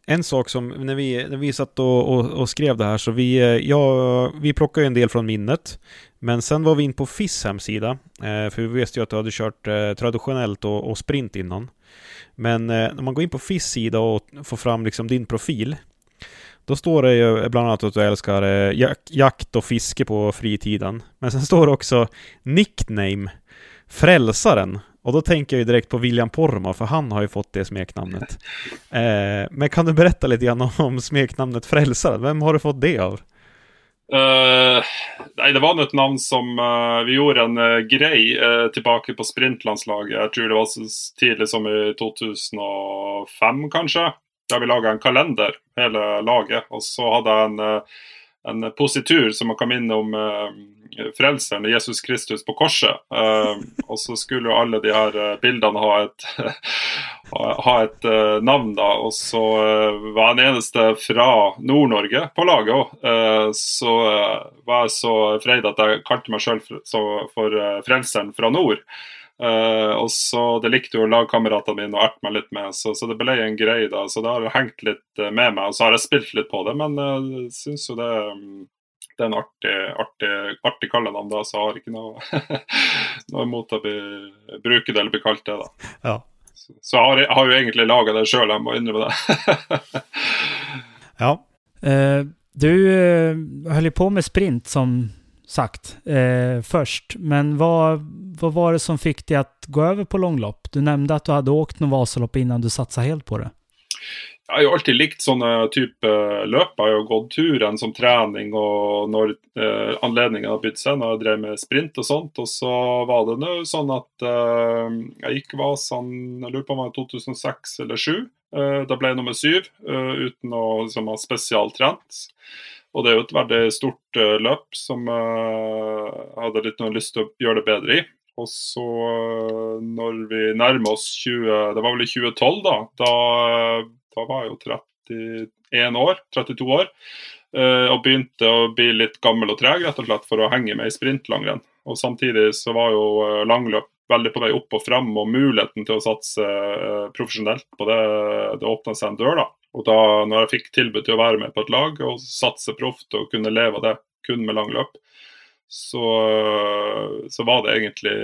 F: En sak som, när vi, när vi satt och, och, och skrev det här så vi, eh, ja, vi plockade ju en del från minnet. Men sen var vi in på FIS hemsida. För vi visste ju att du hade kört traditionellt och, och sprint innan. Men när man går in på FIS sida och får fram liksom din profil. Då står det ju bland annat att du älskar jak jakt och fiske på fritiden. Men sen står det också nickname Frälsaren. Och då tänker jag ju direkt på William Poromaa, för han har ju fått det smeknamnet. Eh, men kan du berätta lite grann om smeknamnet Frälsaren? Vem har du fått det av?
C: Uh, nej, det var något namn som uh, Vi gjorde en uh, grej eh, på sprintlandslaget. jag tror det var så tidigt som i 2005, kanske. Där vi lagade en kalender, hela laget. och så hade jag en, en positur som man kan in om Frälsaren, Jesus Kristus på korset. Ehm, och så skulle alla de här eh, bilderna ha ett ha ett et eh, navn, så eh, var han den eneste fra Nord-Norge på laget òg. Ehm, så eh, var jeg så freid at jeg kalte meg sjøl for, så- for Frelseren fra nord. Uh, og så Det likte jo lagkameratene mine å erte meg litt med, så, så det ble en greie da. Så det har hengt litt med meg. Og så har jeg spilt litt på det, men jag uh, syns jo det um, det er en artig, artig, artig kallenavn, da, så jeg har ikke noe, noe imot å bli, bruke det eller bli kalt det. da.
F: Ja.
C: Så, så jeg har, jeg har jo egentlig laga det sjøl, jeg må innrømme det.
F: Ja.
G: Eh, du eh, höll ju på med sprint som sagt eh, först, men vad, vad var det som fick dig att gå över på långlopp? Du nämnde att du hade åkt någon Vasalopp innan du satsade helt på det.
C: Jeg har jo alltid likt sånne type eh, løp. Jeg har jo gått turen som trening og når eh, anledningen har bydd seg, når jeg drev med sprint og sånt. Og så var det nå sånn at eh, jeg gikk Vasan jeg lurer på om det var 2006 eller 2007. Eh, da ble jeg nummer syv eh, uten å liksom, ha spesialtrent. Og det er jo et veldig stort eh, løp som eh, jeg hadde litt noe lyst til å gjøre det bedre i. Og så eh, vi nærmer oss 20, det var vel i 2012 da, da, da var jeg jo 31 år, 32 år. Eh, och Og begynte å bli litt gammel og treg rett og slett for å henge med i sprintlangrenn. Og samtidig så var jo eh, langløp veldig på vei opp og frem, og muligheten til å satse eh, professionellt profesjonelt på det, det åpna seg en dør. da. Og da når jeg fikk tilbud til å være med på et lag og satse proft og kunne leve av det kun med langløp, så, så var det egentlig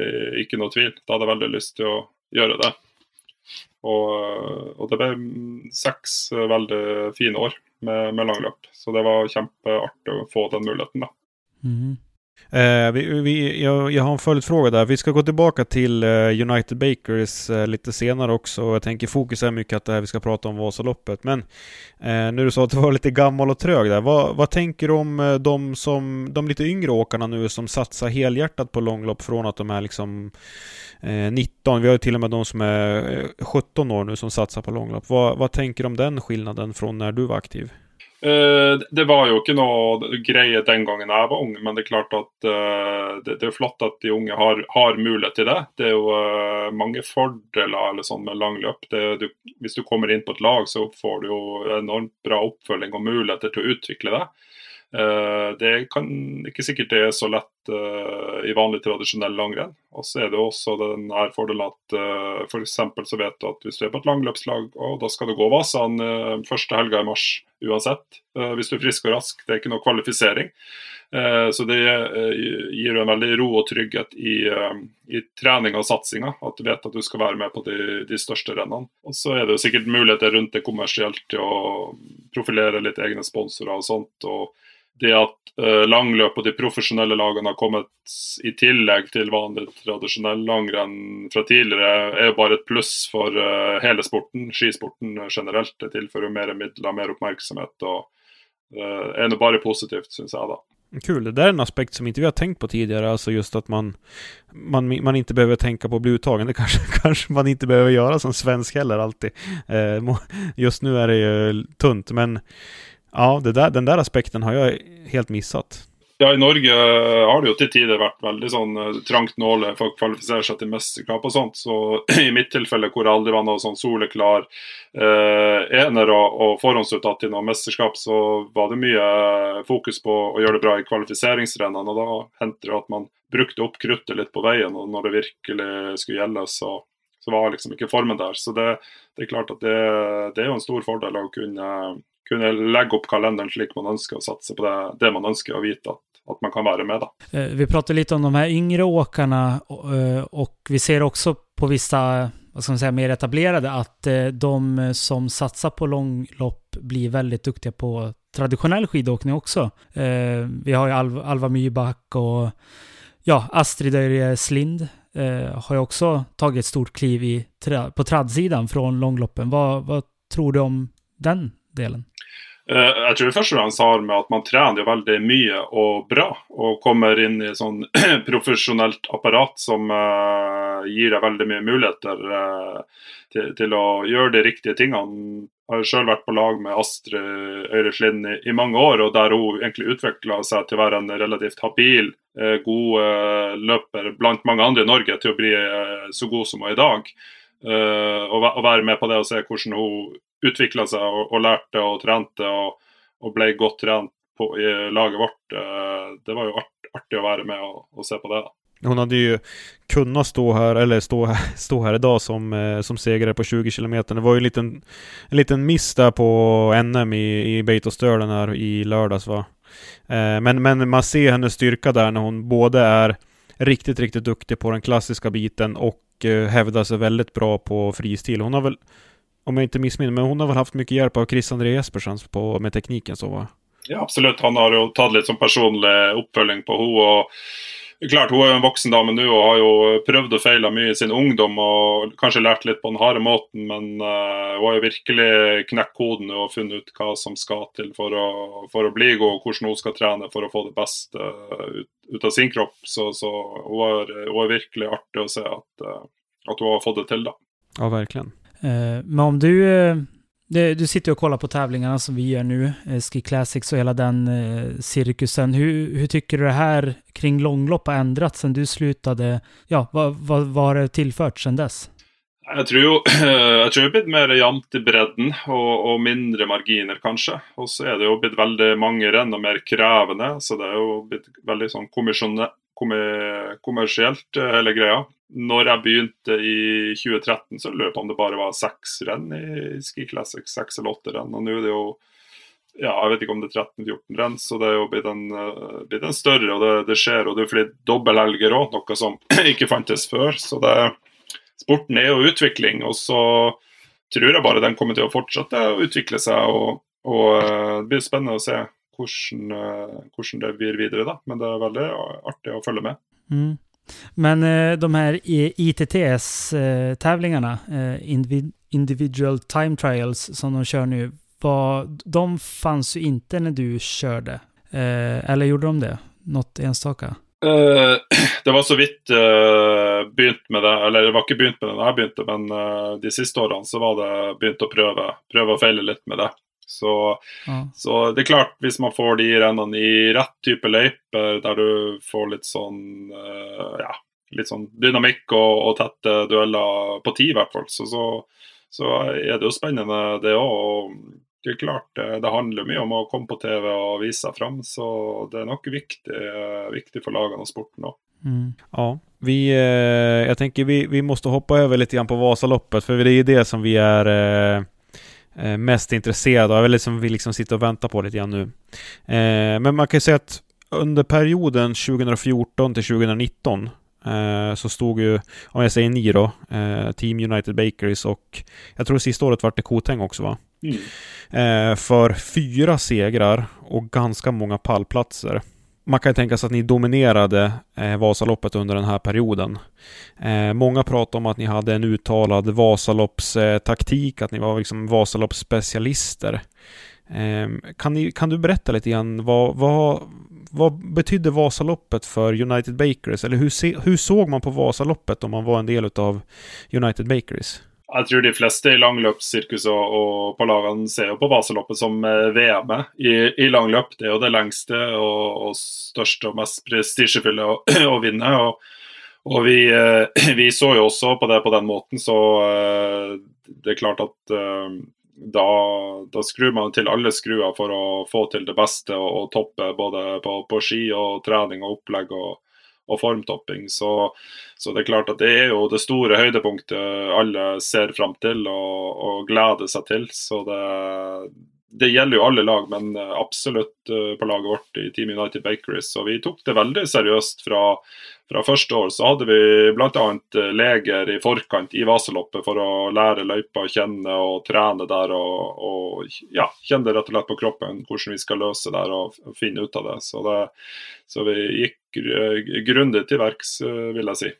C: ikke noe tvil. Da hadde jeg veldig lyst til å gjøre det. Og, og det ble seks veldig fine år med, med langløp. Så det var kjempeartig å få den muligheten, da.
G: Mm.
F: Eh, vi, vi, jag, jag, har en följdfråga där. Vi ska gå tillbaka till uh, United Bakers uh, lite senare också. Jag tänker fokus är mycket att det här vi ska prata om Vasaloppet. Men uh, nu du sa att du var lite gammal och trög där. Vad, vad tänker du om de, som, de lite yngre åkarna nu som satsar helhjärtat på långlopp från att de är liksom 19? Vi har ju till och med de som är 17 år nu som satsar på långlopp. Vad, vad tänker du om den skillnaden från när du var aktiv?
C: Eh, det var jo ikke noe greie den gangen jeg var ung, men det er klart at uh, eh, det, det, er flott at de unge har, har, mulighet til det. Det er jo uh, eh, mange fordeler eller sånn med langløp. Du, hvis du kommer inn på et lag, så får du jo enormt bra oppfølging og muligheter til å utvikle det. Eh, det kan ikke sikkert det er så lett uh, i vanlig tradisjonell langrenn. Og så er det også den her fordelen at eh, uh, f.eks. så vet du at hvis du er på et langløpslag, og da skal du gå Vasan uh, første helga i mars uansett. Uh, hvis du er frisk og rask. Det er ikke noe kvalifisering. Så det gir en veldig ro og trygghet i, i trening og satsinga. At du vet at du skal være med på de, de største rennene. Og så er det jo sikkert muligheter rundt det kommersielt til å profilere litt egne sponsorer og sånt. og det at eh, langløp og de profesjonelle lagene har kommet i tillegg til vanlig tradisjonell langrenn fra tidligere, er jo bare et pluss for uh, eh, hele sporten, skisporten generelt. Det tilfører mer midler, mer oppmerksomhet og eh, är nog bara positivt, syns jag. Då.
F: Kul, det där är en aspekt som inte vi har tänkt på tidigare, alltså just att man, man, man inte behöver tänka på att bli uttagen. Det kanske, kanske man inte behöver göra som svensk heller alltid. Eh, just nu är det ju tunt, men Ja, där, den där aspekten har jag helt missat.
C: Ja, i Norge eh, har det jo til tider vært veldig sånn uh, eh, trangt nåle for å kvalifisere seg til mesterskap og sånt. Så i mitt tilfelle, hvor det aldri var noe sånn soleklar eh, ener og, og forhåndsuttatt til noe mesterskap, så var det mye eh, fokus på å gjøre det bra i kvalifiseringsrennene. Og da hendte det at man brukte opp kruttet litt på veien, og når det virkelig skulle gjelde, så, så var liksom ikke formen der. Så det, det er klart at det, det er jo en stor fordel å kunne kunne legge opp kalenderen slik man ønsker, och satsa på det, det man önskar och veta att, att man kan vara med. Då.
G: Eh, vi pratade lite om de här yngre åkarna eh, och vi ser också på vissa vad ska man säga, mer etablerade att eh, de som satsar på långlopp blir väldigt duktiga på traditionell skidåkning också. Vi har ju Alva Myrback och ja, Astrid Öje Slind har ju också tagit ett stort kliv i, på tradsidan från långloppen. Vad, vad tror du om den delen?
C: Eh, jeg tror det først og fremst har med at man trener väldigt veldig mye og bra. Og kommer inn i en sånn profesjonelt apparat som eh, uh, gir deg veldig mye muligheter uh, eh, til, til, å gjøre de riktige tingene. Jeg har själv vært på lag med Astrid Øyreslind i, i, mange år, og der hun egentlig utvikla seg til å være en relativt habil, uh, god løper blant mange andre i Norge til å bli så god som hun er i dag og, og være med på det og se hvordan hun utvikla seg og, og, lærte og trente og, og ble godt trent på, i laget vårt. Eh, det var ju art, artig att vara med och, og se på det.
F: Hon hade ju kunnat stå här, eller stå här, stå här idag som, eh, som segrare på 20 km. Det var ju en liten, en liten miss där på NM i, i Beitostölen här i lördags va. Eh, men, men man ser hennes styrka där när hon både är riktigt, riktigt duktig på den klassiska biten och och hävdar sig väldigt bra på fristil. Hon har väl om jag inte missminner men hon har väl haft mycket hjälp av Chris André Jespersen på, med tekniken så va?
C: Ja, absolut. Han har tagit tatt som personlig uppföljning på henne klart, Hun er jo en voksen dame nå og har jo prøvd og feila mye i sin ungdom og kanskje lært litt på den harde måten, men uh, hun har jo virkelig knekt koden og funnet ut hva som skal til for å, for å bli god, og hvordan hun skal trene for å få det beste ut, ut, av sin kropp. Så, så hun, er, hun, er, virkelig artig å se at, uh, at hun har fått det til, da.
F: Ja, verkligen.
G: Eh, men om du, eh, du sitter och kollar på tävlingarna som vi gör nu, eh, Ski Classics och hela den eh, cirkusen. Hur, hur tycker du det här kring långlopp har ändrats sen du slutade? Ja, vad, vad, vad har det tillfört sen dess?
C: Jag tror jo jeg tror det har blitt mer jevnt i bredden och, och mindre marginer, kanske. Och så är det jo blitt veldig mange renn og mer krävande så det er jo blitt väldigt sånn kommersiellt, eh, hele greia når jeg begynte i 2013, så lurer jeg på om det bare var seks renn i Ski Classic. Seks eller åtte renn. Og nå er det jo ja, jeg vet ikke om det er 13-14 renn, så det er jo blitt en, större blitt en større, og det, det, skjer. Og det er flere dobbelthelger òg, noe som ikke fantes før. Så det, sporten er jo utvikling, og så tror jeg bare den kommer til å fortsette å utvikle seg. og Og eh, det blir spennende å se hvordan, eh, hvordan det blir videre, da. Men det er veldig artig å følge med.
G: Mm. Men eh, de här e- ITTS-tävlingarna, eh, eh, individ Individual Time Trials, som de kör nu, var, de fanns ju inte när du körde. Eh, eller gjorde de det? Något enstaka?
C: Uh, det var så vidt uh, eh, begynt med det, eller det var ikke begynt med det da jeg begynte, men uh, de siste årene så var det begynt å prøve, prøve å feile litt med det. Så,
G: Ja.
C: så det er klart, hvis man får de rennene i rett type løyper, der du får litt sånn eh, ja, litt sånn dynamikk og, og tette dueller på tid, i hvert fall, så, så, så er det jo spennende, det òg. Det er klart, det, det handler mye om å komme på TV vise seg fram, så det er nok viktig, eh, viktig for lagene og sporten òg.
G: Mm.
F: Ja, vi, eh, jag tänker vi, vi måste hoppa över lite grann på Vasaloppet, för det är ju det som vi är eh, eh, mest intresserade av, eller som vi liksom sitter och väntar på lite grann nu. Eh, men man kan ju säga att under perioden 2014 till 2019 eh, så stod ju, om jag säger ni då, eh, Team United Bakeries och jag tror sista året var det Koteng också va?
C: Mm.
F: eh, för fyra segrar och ganska många pallplatser. Man kan ju tänka sig att ni dominerade eh, Vasaloppet under den här perioden. Eh, många pratar om att ni hade en uttalad Vasaloppstaktik, att ni var liksom Vasaloppsspecialister. Eh, kan, ni, kan du berätta lite grann vad, vad, vad betydde Vasaloppet för United Bakeries? Eller hur, se, hur såg man på Vasaloppet om man var en del av United Bakeries?
C: Jeg tror de fleste i langløpssirkuset og, og på lagene ser jo på Vasaloppet som eh, VM-et i, i langløp. Det er jo det lengste og, og største og mest prestisjefulle å, å vinne. Og, og vi, eh, vi så jo også på det på den måten, så eh, det er klart at eh, da, da skrur man til alle skruer for å få til det beste og, og toppe både på, på ski og trening og opplegg og, og formtopping. Så, så det er klart at det er jo det store høydepunktet alle ser fram til og, og gleder seg til. Så det, det gjelder jo alle lag, men eh, absolutt eh, på laget vårt i Team United Bakeries. Så vi tok det veldig seriøst fra, fra første år. Så hadde vi bl.a. Eh, leger i forkant i Vasaloppet for å lære løypa å kjenne og trene der. Og, og ja, kjenne det rett og slett på kroppen hvordan vi skal løse det og, finna finne ut av det. Så, det, så vi gikk gr- till verks, vill jag säga.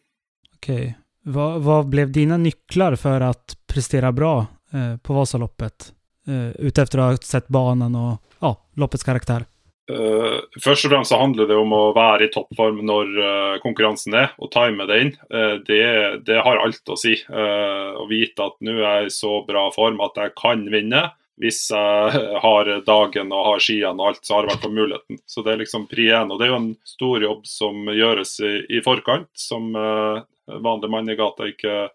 G: Okej. Vad, vad blev dina nycklar för att prestera bra eh, på Vasaloppet? Eh, utefter att ha sett banan och ja, loppets karaktär.
C: Eh, uh, først og fremst så handler det om å være i toppform når uh, eh, konkurransen er, og time det Uh, det, det har alt å si. Uh, å vite at nå er jeg i så bra form at jeg kan vinne. Vissa har dagen og har skiene og alt, så har jeg i hvert fall muligheten. Så det er liksom pri én. Og det er jo en stor jobb som gjøres i, i forkant, som uh, vanlig mann i gata ikke,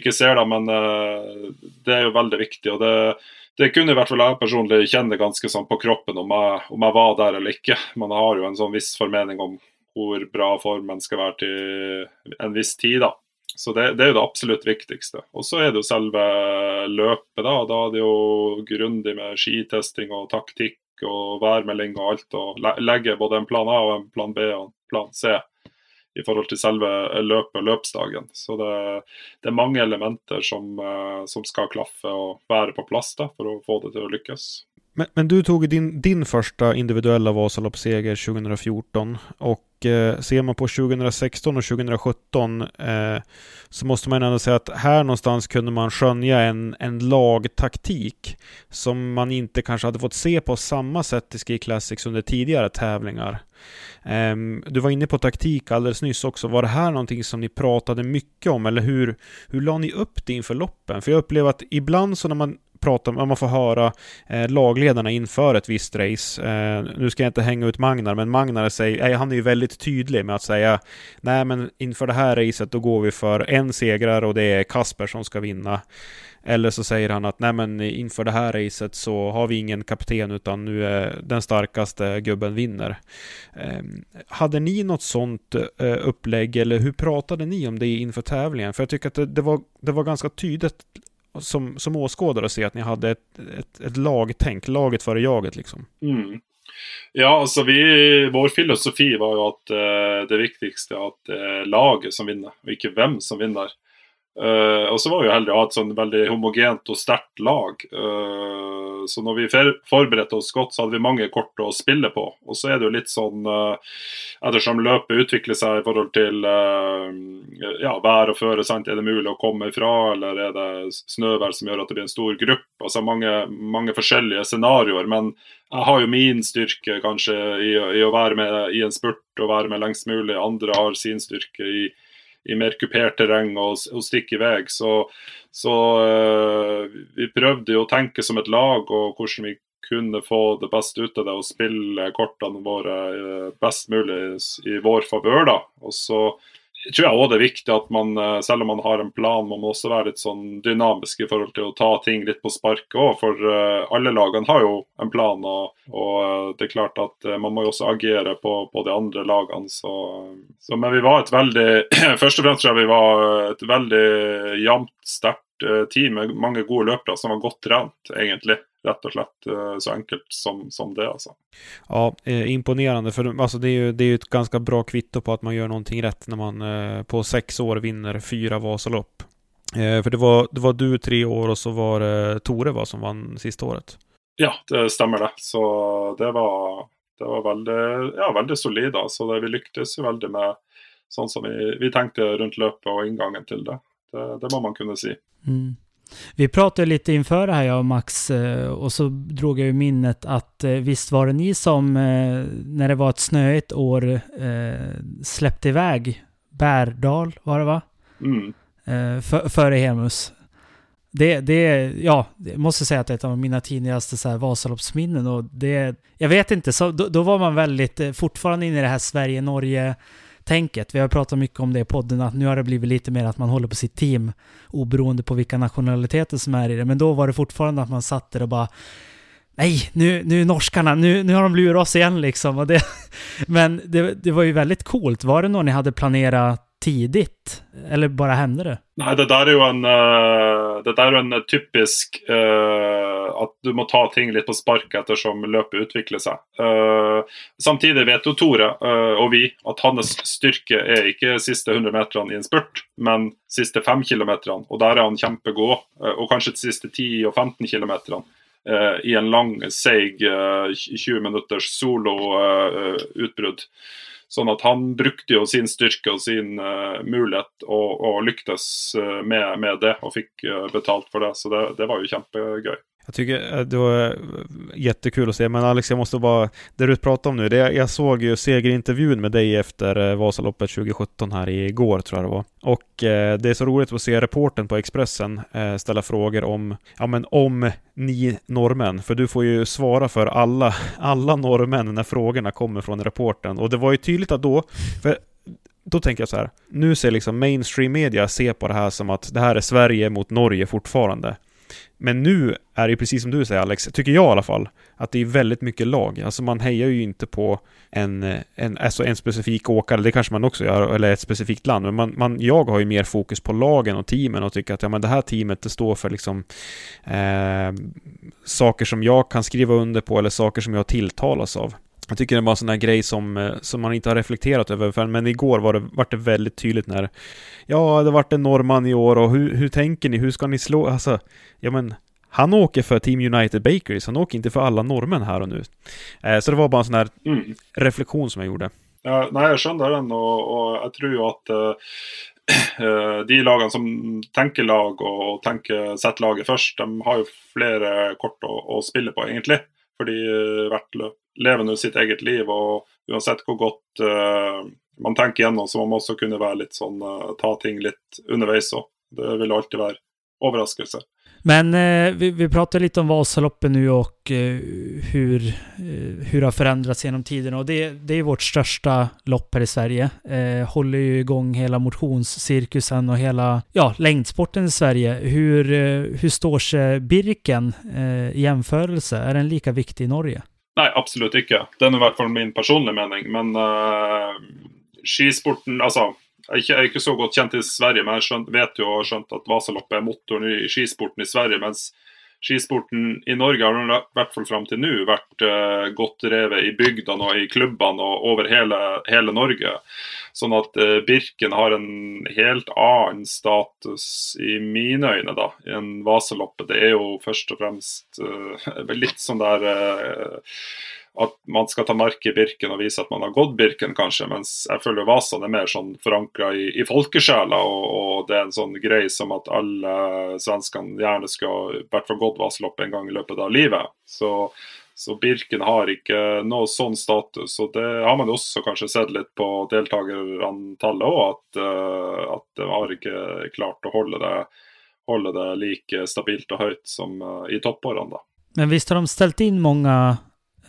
C: ikke ser, da. Men uh, det er jo veldig viktig. og det det kunne i hvert fall jeg personlig kjenne ganske sånn på kroppen om jeg, om jeg var der eller ikke. Man har jo en sånn viss formening om hvor bra formen skal være til en viss tid. da. Så det, det er jo det absolutt viktigste. Og så er det jo selve løpet. Da Da er det jo grundig med skitesting og taktikk og værmelding og alt. Og legge både en plan A og en plan B og en plan C i forhold til selve løpet og løpsdagen. Så det, det er mange elementer som, eh, som skal klaffe og være på plass da, for å få det til å lykkes.
F: Men, men du tog din, din första individuella Vasaloppsseger 2014 och eh, ser man på 2016 och 2017 eh, så måste man ändå säga att här någonstans kunde man skönja en, en lagtaktik som man inte kanske hade fått se på samma sätt i Ski Classics under tidigare tävlingar. Ehm, du var inne på taktik alldeles nyss också. Var det här någonting som ni pratade mycket om eller hur, hur la ni upp det inför loppen? För jag upplever att ibland så när man prata, man får höra eh, lagledarna inför ett visst race. Eh, nu ska jag inte hänga ut Magnar, men Magnar säger, eh, han är ju väldigt tydlig med att säga nej men inför det här racet då går vi för en segrare och det är Kasper som ska vinna. Eller så säger han att nej men inför det här racet så har vi ingen kapten utan nu är den starkaste gubben vinner. Eh, hade ni något sånt eh, upplägg eller hur pratade ni om det inför tävlingen? För jag tycker att det, det, var, det var ganska tydligt som, som åskådare att se att ni hade ett, ett, ett lagtänk, laget före jaget liksom.
C: Mm. Ja, alltså vi, Vår filosofi var ju att eh, det viktigaste är att det laget som vinner, och inte vem som vinner. Eh, uh, og så var vi ju heldige å ha et sånn veldig homogent og sterkt lag. Uh, eh, så når vi forberedte oss godt, så hadde vi mange kort å spille på. Og så er det jo litt sånn uh, eh, ettersom løpet utvikler seg i forhold til ja, vær og føre, sant? er det mulig å komme ifra, eller er det snøvær som gjør at det blir en stor gruppe? Altså mange, mange forskjellige scenarioer. Men jeg har jo min styrke kanskje i, i å være med i en spurt og være med lengst mulig. Andre har sin styrke i i mer kuperad terräng och, och stikke iväg. Så, så uh, vi prövde att tänka som ett lag och hur vi kunde få det bästa ut av det och spela korten våra uh, bäst möjligt i vår favör. Då. Och så tror jeg också det er viktig at man, eh, selv om man har en plan, man må også være litt sånn dynamisk i forhold til å ta ting litt på sparket òg. For eh, alla alle lagene har jo en plan, og, og eh, det er klart at eh, man må jo også agere på, på de andre lagene. Så, så, men vi var et veldig Først og fremst tror jeg vi var et veldig jevnt, sterkt team med mange gode løpere som var godt trent, egentlig rett och slett eh, så enkelt som, som det alltså.
F: Ja, eh, imponerande för alltså det är ju det är ett ganska bra kvitto på att man gör någonting rätt när man eh, på sex år vinner fyra Vasalopp. För det var, det var du tre år och så var det Tore va, som vann sista året?
C: Ja, det stämmer det. Så det var, det var väldigt, ja, väldigt solid. Så det, vi lyckades ju väldigt med sånt som vi, vi tänkte runt löpet och ingången till det. Det, det må man kunna säga.
G: Mm. Vi pratade lite inför det här jag och Max eh, och så drog jag i minnet att eh, visst var det ni som eh, när det var ett snöigt år släppte iväg Bärdal var det va?
C: Mm.
G: För, före Hemus. Det, det, ja, jag måste säga att det är ett av mina tidigaste så här Vasaloppsminnen och det, jag vet inte, så då, då var man väldigt, fortfarande inne i det här Sverige-Norge tänket. Vi har pratat mycket om det i podden, att nu har det blivit lite mer att man håller på sitt team oberoende på vilka nationaliteter som är i det. Men då var det fortfarande att man satt där och bara Nej, nu, nu norskarna, nu, nu har de lurat oss igen liksom. Och det, men det, det var ju väldigt coolt. Var det något ni hade planerat tidigt? Eller bara hände det?
C: Nej, det där är ju en, uh, det där är en typisk uh, at du må ta ting litt på sparket ettersom løpet utvikler seg. Uh, samtidig vet jo Tore eh, og vi at hans styrke er ikke siste 100 meterne i en spurt, men siste 5 km, Og der er han kjempegod. Eh, og kanskje de siste 10 og 15 km. I en lang, seig 20 minutters solo-utbrudd. Sånn at han brukte jo sin styrke og sin uh, mulighet og, og lyktes uh, med, med, det og fikk uh, betalt for det. Så det, det var jo kjempegøy.
F: Jag tycker eh, det var eh, jättekul att se, men Alex, jag måste bara... Det du pratar om nu, det, jag såg ju segerintervjun med dig efter eh, Vasaloppet 2017 här igår, tror jag det var. Och eh, det är så roligt att se reporten på Expressen eh, ställa frågor om, ja men om ni norrmän, för du får ju svara för alla, alla norrmän när frågorna kommer från reporten. Och det var ju tydligt att då, för då tänker jag så här, nu ser liksom mainstream media se på det här som att det här är Sverige mot Norge fortfarande. Men nu är det precis som du säger Alex, tycker jag i alla fall, att det är väldigt mycket lag. Alltså man hejar ju inte på en, en, alltså en specifik åkare, det kanske man också gör, eller ett specifikt land. Men man, man, jag har ju mer fokus på lagen och teamen och tycker att ja, men det här teamet det står för liksom eh, saker som jag kan skriva under på eller saker som jag tilltalas av. Jag tycker det var en sån här grej som, eh, som man inte har reflekterat över, men igår var det, var det väldigt tydligt när Ja, det vart en norrman i år och hur, hur tänker ni? Hur ska ni slå? Alltså, ja men han åker för Team United Bakeries, han åker inte för alla norrmän här och nu. Eh, så det var bara en sån här mm. reflektion som jag gjorde.
C: Ja, nej, jag skjønner den, och og jeg tror jo at uh, de lagene som tenker lag og tenker sett laget først, de har jo flere kort å, å spille på, egentlig. For de hvert løp lever nu sitt eget liv, og uansett hvor godt uh, eh, man tenker gjennom, så må man også kunne være litt sånn uh, eh, ta ting litt underveis òg. Det vil alltid være overraskelse.
G: Men eh, vi, vi pratar lite om Vasaloppet nu och eh, hur, eh, hur det har förändrats genom tiden. Och det, det är vårt största lopp här i Sverige. Eh, håller ju igång hela motionscirkusen och hela ja, längdsporten i Sverige. Hur, eh, hur står sig Birken eh, i jämförelse? Är den lika viktig i Norge?
C: Nej, absolut ikke. Det er i hvert fall min personlige mening. Men uh, skisporten Altså, jeg er, ikke, jeg er, ikke, så godt kjent i Sverige, men jeg skjønt, vet jo og har skjønt at Vasaloppet er motoren i skisporten i Sverige. Mens skisporten i Norge har i hvert fall fram til nå vært uh, godt drevet i bygdene og i klubbene og over hele, hele Norge. Sånn at uh, Birken har en helt annen status i mine øyne da, enn Vasaloppet. Det er jo først og fremst uh, litt sånn der at man skal ta merke i Birken og vise at man har gått Birken, kanskje. Mens jeg føler Vasan er mer sånn forankra i, i folkesjela, og, og, det er en sånn greie som at alle svenskene gjerne skulle i hvert fall gått Vasaloppet en gang i løpet av livet. Så så Birken har ikke noe sånn status. og Det har man også kanskje sett litt på deltakerantallet òg, at, uh, eh, at det har ikke klart å holde det, holde det like stabilt og høyt som uh, i toppårene. da.
G: Men visst har de ställt in många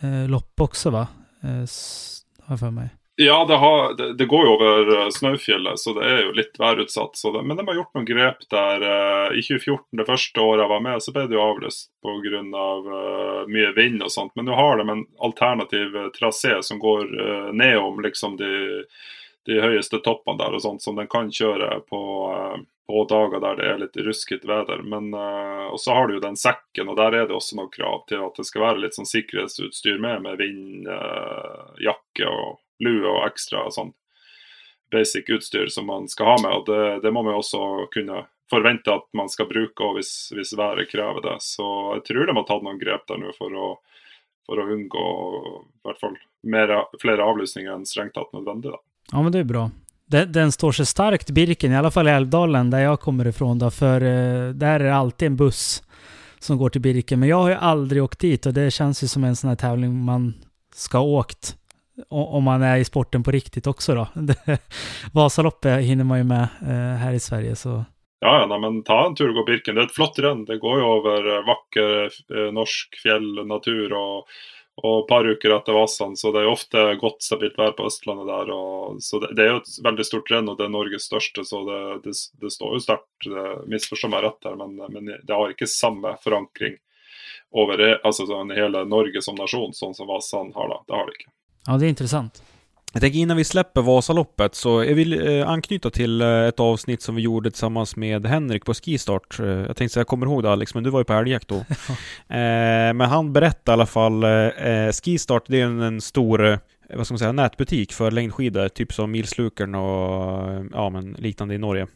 G: eh, lopp också va? Eh, har jag för mig.
C: Ja, det, har, det, det, går ju över eh, snöfjället, så det är ju lite værutsatt. Det, men de har gjort någon grep där. Eh, I 2014, det första året jag var med, så blev det jo avlyst grund Av, eh, mycket vind och sånt. Men nu har de en alternativ eh, trasé som går ner om liksom de, de, högsta topparna där och sånt, som den kan köra på, eh, på dagar där det är lite ruskigt väder. Men uh, så har du ju den säcken och där är det också några krav till att det ska vara lite som säkerhetsutstyr med, med vindjacka eh, och lue extra och sånt basic utstyr som man ska ha med. Och Det, det må man också kunna förvänta att man ska bruka om vädret kräver det. Så jag tror de har tagit någon grepp där nu för att, för att undgå i alla fall mera, flera avlysningar än strängt tatt nödvändigt.
G: Ja, men det är bra. Den, den, står sig starkt, Birken, i alla fall i Älvdalen där jag kommer ifrån. Då, för eh, där är det alltid en buss som går till Birken. Men jag har ju aldrig åkt dit och det känns ju som en sån här tävling man ska ha åkt om man är i sporten på riktigt också då. Vasaloppet hinner man ju med eh, här i Sverige så.
C: Ja, ja men ta en tur och gå Birken. Det är ett flott renn. Det går ju över eh, vacker norsk fjällnatur och, och et par veckor efter Vasan. Så det är ofta gott stabilt väder på Östlandet där. Og, så det, det, är ju ett väldigt stort renn och det är Norges största. Så det, det, det står ju starkt, missförstå mig rätt her, men, men det har inte samma förankring över altså, sånn, hela Norge som nation, sånn som Vasan har. Da. Det har det inte.
G: Ja, det är intressant.
F: Jag tänker innan vi släpper Vasaloppet så jag vill eh, anknyta till eh, ett avsnitt som vi gjorde tillsammans med Henrik på Skistart. Eh, jag tänkte säga, jag kommer ihåg det Alex, men du var ju på älgjakt då. men han berättade i alla fall, Skistart det är en, stor vad ska man säga, nätbutik för längdskidor, typ som Milslukern och ja, men liknande i Norge.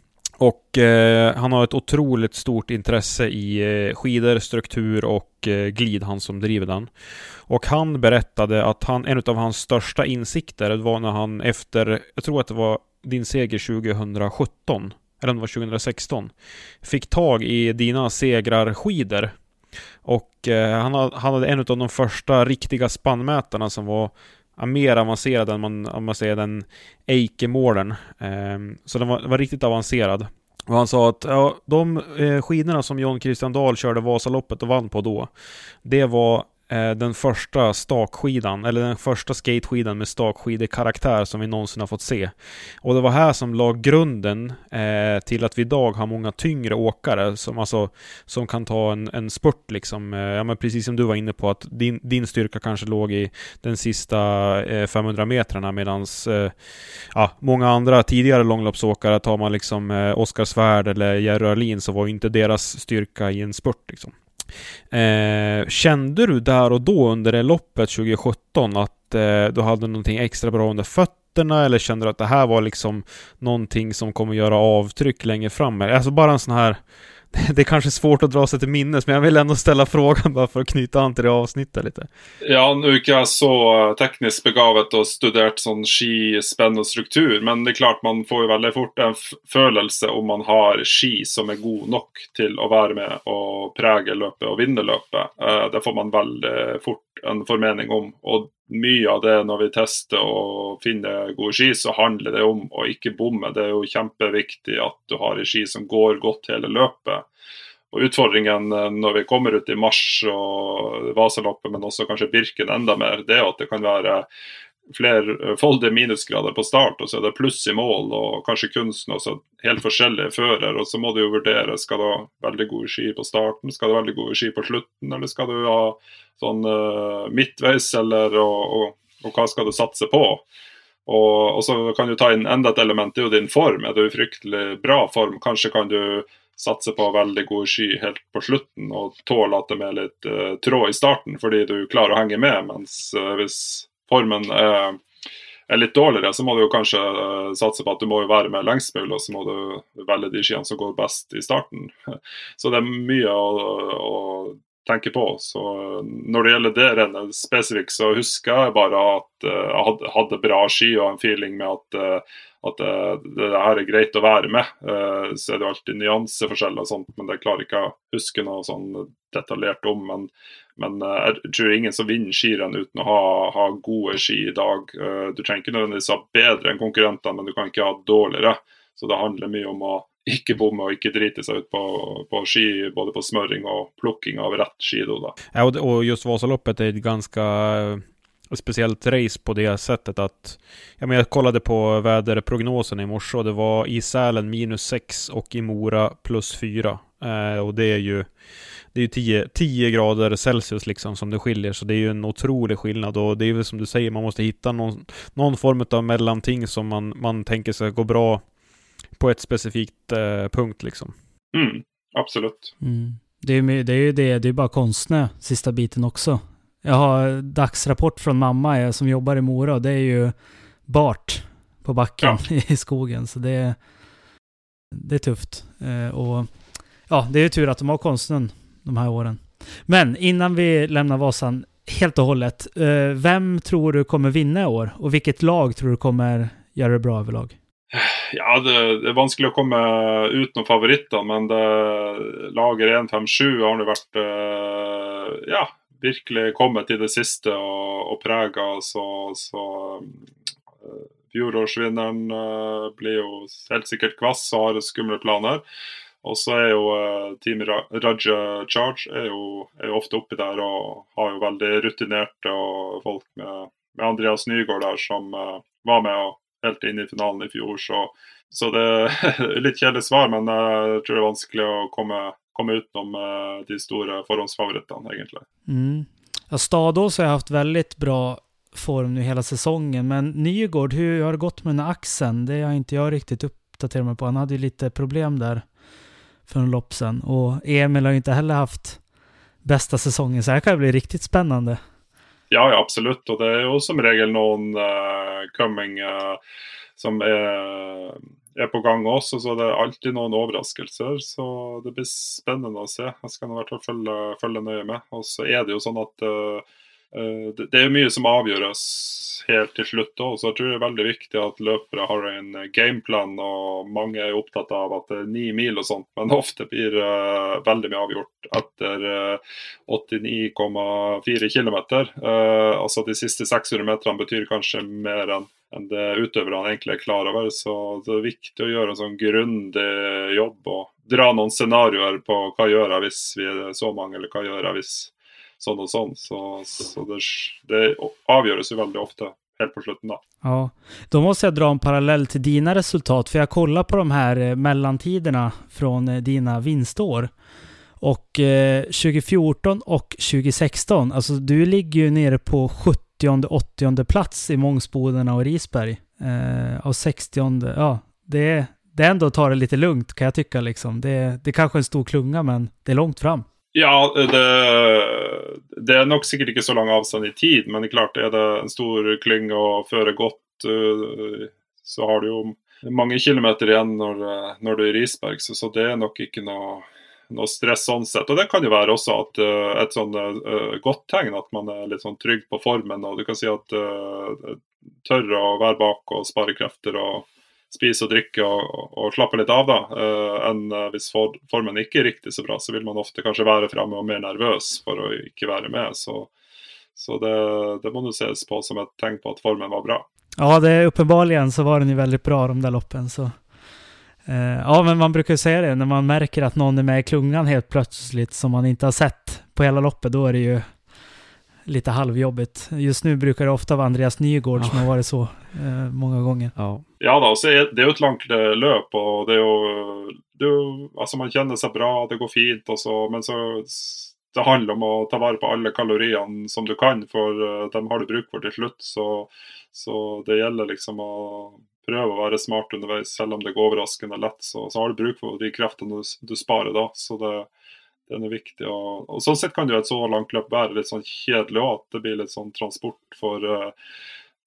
F: Och eh, han har ett otroligt stort intresse i eh, skidor, struktur och eh, glid, han som driver den. Och han berättade att han, en av hans största insikter var när han efter, jag tror att det var din seger 2017, eller om det var 2016, fick tag i dina segrarskidor. Och eh, han, han hade en av de första riktiga spannmätarna som var mer avancerad än man, om man säger den Eike-målen. Eh, så den var, var, riktigt avancerad. Och han sa att ja, de eh, skidorna som John Christian Dahl körde Vasaloppet och vann på då, det var Eh, den första stakskidan, eller den första skateskidan med stakskidekaraktär som vi någonsin har fått se. Och det var här som la grunden eh, till att vi idag har många tyngre åkare som, alltså, som kan ta en, en spurt liksom. Eh, ja, men precis som du var inne på att din, din styrka kanske låg i den sista eh, 500 metrarna medans eh, ja, många andra tidigare långloppsåkare, tar man liksom eh, Oskar Svärd eller Jerry Arlin så var ju inte deras styrka i en spurt liksom. Eh, kände du där och då under det loppet 2017 att eh, du hade någonting extra bra under fötterna eller kände du att det här var liksom någonting som kommer göra avtryck längre fram? Alltså bara en sån här det är kanske svårt att dra sig till minnes, men jag vill ändå ställa frågan bara för att knyta an till det avsnittet lite.
C: Ja, nu är inte jag så tekniskt begavet och studerat sån skispänn och struktur, men det är klart man får ju väldigt fort en känsla om man har ski som är god nog till att vara med och präga löpet och vinna löpet. Eh, det får man väldigt fort en förmening om. Och mycket av det när vi testar och finner gode ski, så handlar det om att inte bomma. Det är ju jätteviktigt att du har ei ski som går godt hela løpet. Og utfordringen eh, når när vi kommer ut i mars och Vasaloppet, men också kanske Birken enda mer, det är att det kan vara flerfoldige eh, minusgrader på start, och så är det pluss i mål, och kanske kunsten også helt forskjellige fører. Og så må du jo vurdere skal du ha veldig gode ski på starten, skal du ha veldig gode ski på slutten, eller skal du ha sånn uh, midtveis, eller og, og, og, hva skal du satse på? Og, og, så kan du ta inn enda et element, det er jo din form. Er du i fryktelig bra form, kanskje kan du satse på veldig gode ski helt på slutten og tåle at det er litt uh, tråd i starten, fordi du klarer å henge med. Mens uh, hvis formen er, eh, er litt dårligere, så må du jo kanskje eh, satse på at du må jo være med lengst mulig, og så må du velge de skiene som går best i starten. Så det er mye å, å tenke på. Så eh, når det gjelder det rennet spesifikt, så husker jeg bare at eh, jeg hadde, bra ski og en feeling med at, eh, at eh, det, det, her er greit å være med. Så er det alltid nyanseforskjeller og sånt, men det klarer ikke å huske noe sånn detaljert om. men men jeg tror ingen som vinner skirenn uten å ha, ha, gode ski i dag. Du trenger ikke nødvendigvis ha bedre enn konkurrentene, men du kan ikke ha dårligere. Så det handler mye om å ikke bomme og ikke drite seg ut på, på ski, både på smøring og plukking av rett skido. Da.
F: Ja, och, och just Vasaloppet är ett ganska eh, speciellt race på det sättet att ja, men jag kollade på väderprognosen i morse och det var i Sälen minus 6 och i Mora plus 4. Eh, och det är ju det är ju 10, 10 grader Celsius liksom som det skiljer, så det är ju en otrolig skillnad och det är väl som du säger, man måste hitta någon, någon form av mellanting som man, man tänker sig gå bra på ett specifikt eh, punkt liksom.
C: Mm, absolut.
G: Mm. Det, är, det är ju det, det är bara konstnä sista biten också. Jag har dagsrapport från mamma som jobbar i Mora och det är ju bart på backen ja. i skogen. Så det, det är tufft. Eh, och ja, det är ju tur att de har konsten de här åren. Men innan vi lämnar Vasan helt och hållet. Eh, vem tror du kommer vinna i år? Och vilket lag tror du kommer göra det bra överlag?
C: Ja, det, det er vanskelig å komme ut noen favoritter, men det, lager 1-5-7 har nå vært uh, eh, ja, virkelig kommet i det siste og, og prega. Så, så uh, fjorårsvinneren uh, blir jo helt sikkert kvass og har skumle planer. Og så er jo uh, Team Raja Charge er jo, er jo, ofte oppi der og har jo veldig rutinerte og folk med, med Andreas Nygaard der som uh, var med og helt inn i finalen i fjor. Så, så det er litt kjedelig svar, men jeg tror det er vanskelig å komme, komme utenom eh, de store forhåndsfavorittene, egentlig.
G: Mm. Ja, Stadås har haft väldigt bra form nu hela säsongen, men Nygård, hur har det gått med den axeln? Det har inte jag riktigt uppdaterat mig på. Han hade ju lite eh, problem där för en lopp sen. Och Emil har ju inte heller haft bästa säsongen, så det här kan bli riktigt spännande.
C: Ja, ja, absolut. Och det är ju som regel någon uh, coming uh, som är, är på gång också. Så det är alltid någon överraskelser. Så det blir spännande att se. Jag ska nog i alla fall följa, följa nöje med. Och så är det ju så att uh, Eh, det, är mycket som avgörs helt til slutt òg. Så jeg tror det er veldig viktig at løpere har en eh, gameplan. og Mange er opptatt av at det er ni mil og sånt, men ofte blir eh, uh, veldig mye avgjort etter uh, 89,4 km. Uh, altså de siste 600 meterne betyr kanskje mer enn enn det utøverne egentlig er klar over. Så det er viktig å gjøre en sånn grundig jobb og dra noen scenarioer på hva gjør jeg hvis vi er så mange, eller hva gjør jeg hvis sånn och sånn. Så, så det, det avgörs ju väldigt ofta helt på slutet.
G: Ja, då måste jag dra en parallell till dina resultat, för jag kollar på de här eh, mellantiderna från eh, dina vinstår. Och eh, 2014 och 2016, alltså du ligger ju nere på 70-80 plats i Mångsbodarna och Risberg. Eh, och 60 ja, det, det är ändå att ta det lite lugnt kan jag tycka liksom. Det, det är kanske en stor klunga, men det är långt fram.
C: Ja, det, det, er nok sikkert ikke så lang avstand i tid, men det er klart er det en stor klynge å føre godt, eh, så har du jo mange kilometer igjen når, når du er i Risberg, så, så, det er nok ikke noe, noe, stress sånn sett. Og det kan jo være også at, eh, et sånn uh, eh, godt tegn at man er litt sånn trygg på formen. og Du kan si at uh, tør å være bak og spare krefter og spise og drikke og, og slappe litt av, da. Eh, än enn hvis for, formen ikke er riktig så bra, så vil man ofte kanskje være framme og mer nervøs for å ikke være med. Så, så det, det må ses på som et tegn på at formen var bra.
G: Ja, det är uppenbarligen så var den ju väldigt bra de där loppen. Så. Eh, ja, men man brukar säga det när man märker att någon är med i klungan helt plötsligt som man inte har sett på hela loppet. Då är det ju lite halvjobbigt. Just nu brukar det ofta vara Andreas Nygård ja. som har varit så eh, många gånger.
C: Ja, ja da, så det är ett långt eh, löp och det är det är, alltså man känner sig bra, det går fint och så, men så det handlar om att ta vara på alla kalorier som du kan, för uh, dem har du bruk för till slut. Så, så det gäller liksom att pröva att vara smart underveis, även om det går överraskande lätt. Så, så har du bruk för de krafterna du, du sparar då. Så det, den er viktig. Og, og sånn sett kan jo et så langt løp være litt sånn kjedelig òg. At det blir litt sånn transport for uh,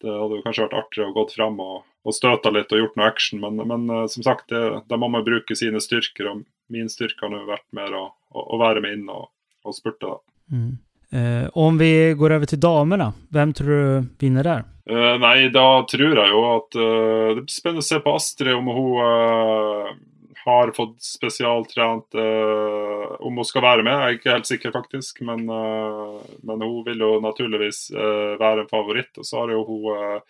C: Det hadde jo kanskje vært artigere å gått frem og, og støta litt og gjort noe action, men, men uh, som sagt, det, da må man bruke sine styrker. Og min styrke har vært mer å, å, å, være med inn og, og spurte.
G: Mm. Eh, om vi går over til damene, hvem tror du vinner der?
C: Uh, nei, da tror jeg jo at uh, Det blir spennende å se på Astrid om hun har fått spesialtrent uh, eh, om hun skal være med. Jeg er ikke helt sikker, faktisk. Men, uh, men hun vil jo naturligvis uh, eh, være en favoritt. Og så har jo hun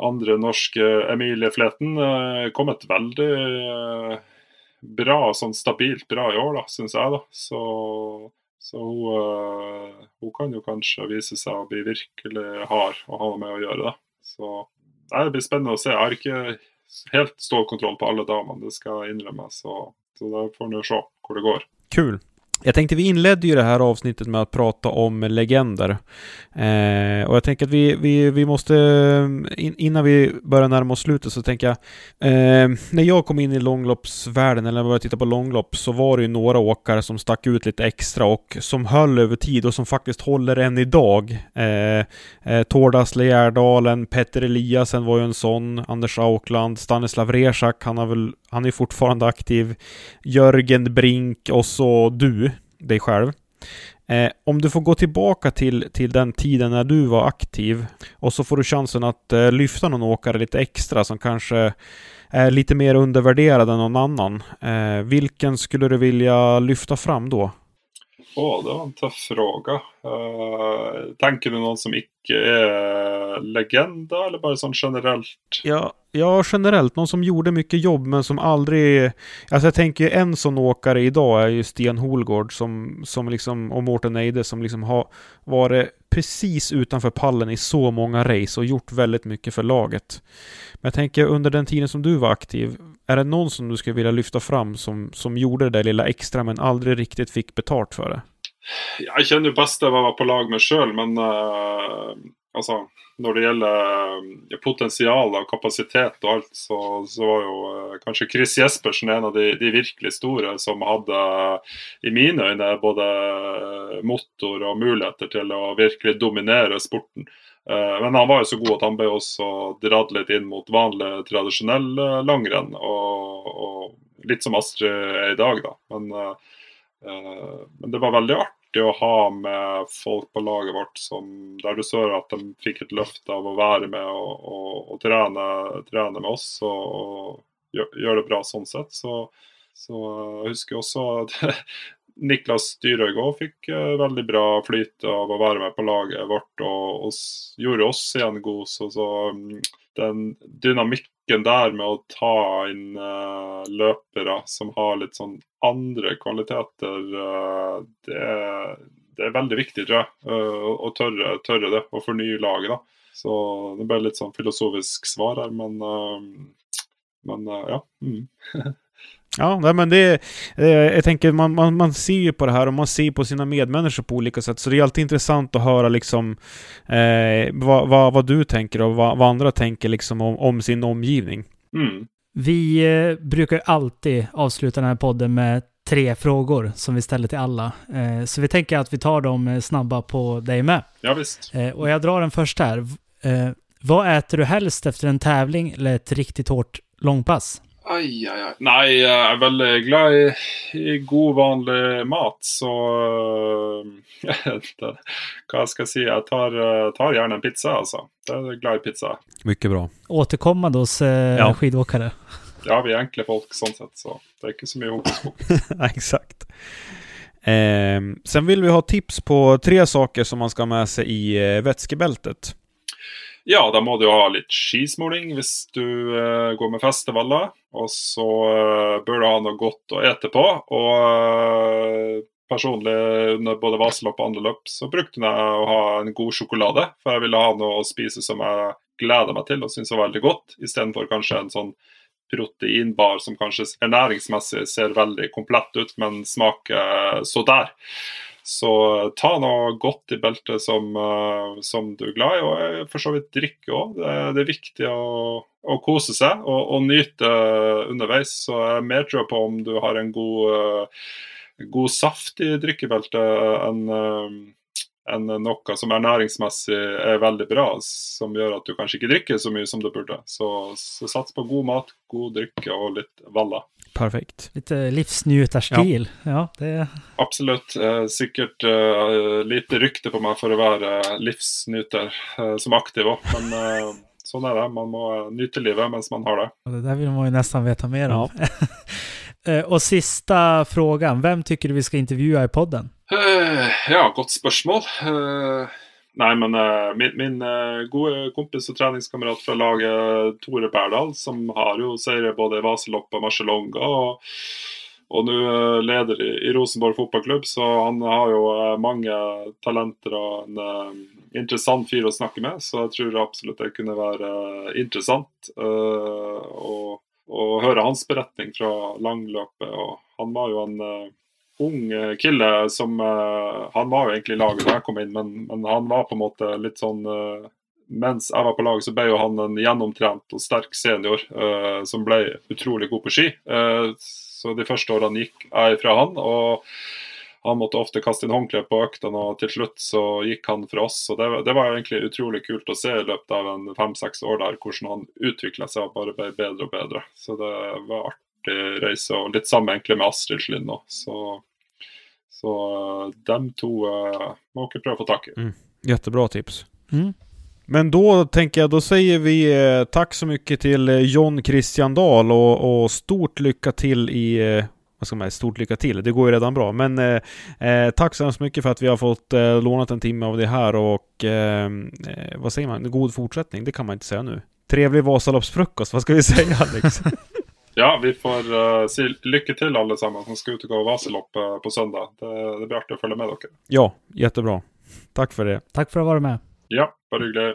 C: andre norske Emilie Fleten kommet veldig bra, sånn stabilt bra i år, da, syns jeg. da. Så, så hun, hun, kan jo kanskje vise seg å bli virkelig hard och ha med å gjøre. da. Så det blir spennende å se. Jeg har ikke helt stålkontroll på alle damene, det skal jeg. Så, så da får ni se hvor det går.
F: Kul. Jag tänkte vi inledde ju det här avsnittet med att prata om legender. Eh, och jag tänker att vi, vi, vi måste, in, innan vi börjar närma oss slutet så tänker jag, eh, när jag kom in i långloppsvärlden, eller när jag började titta på långlopp, så var det ju några åkare som stack ut lite extra och som höll över tid och som faktiskt håller än idag. Eh, eh, Tordasle Gärdalen, Petter Eliasen var ju en sån, Anders Aukland, Stanislav Rezak, han, har väl, han är fortfarande aktiv, Jörgen Brink och så du dig själv. Eh, om du får gå tillbaka till, till den tiden när du var aktiv och så får du chansen att eh, lyfta någon åkare lite extra som kanske är lite mer undervärderad än någon annan. Eh, vilken skulle du vilja lyfta fram då?
C: Åh, det var en tuff fråga. Uh, tänker du någon som icke är legenda eller bara sån generellt?
F: Ja, ja, generellt. Någon som gjorde mycket jobb men som aldrig... Alltså jag tänker en sån åkare idag är ju Sten Holgård som, som liksom, och Mårten Eide som liksom har varit precis utanför pallen i så många race och gjort väldigt mycket för laget. Men jag tänker under den tiden som du var aktiv, är det någon som du skulle vilja lyfta fram som, som gjorde det där lilla extra men aldrig riktigt fick betalt för det?
C: Jag känner bäst best å på lag med själv men uh, altså, når det gjelder potential potensial og kapasitet og alt, så, så var jo kanske kanskje Chris Jespersen en av de, de, virkelig store som hadde, eh, i mine øyne, både motor og muligheter til å virkelig dominere sporten. Men han var jo så god at han ble også dratt litt inn mot vanlig, tradisjonell langrenn. Og, og litt som Astrid er i dag, da. Men men det var veldig artig å ha med folk på laget vårt som, der du så at de fikk et löfte av å være med og, og, og trene, trene, med oss og, og gjøre det bra sånn sett. Så, så eh, jeg husker også at Niklas Dyrhaug òg fikk eh, veldig bra flyt av å være med på laget vårt og, gjorde oss igjen gode. Så, så mm, den dynamikken der med å ta inn uh, eh, løpere som har litt sånn andre kvaliteter, uh, det, det, er veldig viktig, tror jeg. Uh, eh, å tørre, tørre, det, og fornye laget. da. Så det ble litt sånn filosofisk svar her, men, men ja. Mm.
F: Ja, men det, eh, jag tänker man, man, man ser ju på det här och man ser på sina medmänniskor på olika sätt. Så det är alltid intressant att höra liksom eh, vad, vad, vad, du tänker och vad, vad andra tänker liksom om, om sin omgivning.
C: Mm.
G: Vi eh, brukar alltid avsluta den här podden med tre frågor som vi ställer till alla. Eh, så vi tänker att vi tar dem eh, snabba på dig med.
C: Ja, visst.
G: Eh, och jag drar den första här. Eh, vad äter du helst efter en tävling eller ett riktigt hårt långpass?
C: Ai, ai, ai. Nei, jeg er veldig glad i, i god, vanlig mat, så det, Hva skal jeg si? Jeg tar, tar, gjerne en pizza, altså. Jeg er glad i pizza.
F: Mycket bra.
G: Återkommande hos eh, ja. skidåkare.
C: Ja, vi er enkle folk sånn sett, så det er ikke så mye hokus pokus.
F: Exakt. Eh, sen vill vi ha tips på tre saker som man ska ha med sig i eh, vätskebältet.
C: Ja, da må du ha litt skismurning hvis du uh, går med festivaler. Og så uh, bør du ha noe godt å ete på. Og uh, personlig under både vaseløp og andre løp så brukte jeg å ha en god sjokolade. For jeg ville ha noe å spise som jeg gleda meg til og syntes var veldig godt, istedenfor kanskje en sånn proteinbar som kanskje ernæringsmessig ser veldig komplett ut, men smaker så der. Så ta noe godt i beltet som, eh, som du er glad i, og for så vidt drikke òg. Det, det, er viktig å, å kose seg og, og, nyte underveis. Så jeg er mer tror på om du har en god, eh, god saft i drikkebeltet enn eh, enn noe som ernæringsmessig er veldig bra, som gjør at du kanskje ikke drikker så mye som du burde. Så, så sats på god mat, god drikke og litt valla.
F: Perfekt.
G: Lite livsnjutarstil. Ja. det...
C: Absolutt. Eh, sikkert eh, lite rykte på meg for å være livsnyter eh, som aktiv òg, men eh, sånn er det. Man må nyte livet mens man har det.
G: Det där vill man ju nästan veta mer om. Eh, Och sista frågan, vem tycker du vi ska intervjua i podden?
C: Eh, ja, godt spørsmål. Eh, nei, men uh, min, min uh, gode kompis og treningskamerat fra laget, eh, Tore Berdal, som har jo seire både i Vaselopp og Marcialonga, og, og nå uh, leder i, i Rosenborg fotballklubb, så han har jo eh, mange talenter og en eh, interessant fyr å snakke med, så jeg tror absolutt det kunne være eh, interessant eh, å, å høre hans beretning fra langløpet. og Han var jo en ung eh, kille som eh, Han var jo egentlig i laget da jeg kom inn, men, men han var på en måte litt sånn eh, Mens jeg var på laget, så ble jo han en gjennomtrent og sterk senior eh, som ble utrolig god på ski. Så de første årene gikk jeg fra han. og han måtte ofte kaste inn håndkle på øktene, og til slutt så gikk han fra oss. og det, var- det var egentlig utrolig kult å se i løpet av en fem-seks år der hvordan han utvikla seg og bare ble bedre og bedre. Så det var artig reise, og litt samme egentlig med Astrid Slind nå. Så, så eh, dem to eh, må dere prøve å få tak i.
F: Jättebra tips.
G: Mm.
F: Men då tänker jag, då säger vi eh, tack så mycket till eh, John Christian Dahl och, och stort lycka till i eh, vad ska man säga, stort lycka till. Det går ju redan bra. Men eh, tack så hemskt mycket för att vi har fått eh, lånat en timme av det här och eh, vad säger man? God fortsättning, det kan man inte säga nu. Trevlig Vasaloppsfrukost, vad ska vi säga Alex?
C: Ja, vi får eh, si lykke til alle sammen som skal ut og gå Vaselopp eh, på søndag. Det, det blir artig å følge med dere.
F: ja, jättebra. Tack för det.
G: Tack för att vara med.
C: Ja, bare hyggelig.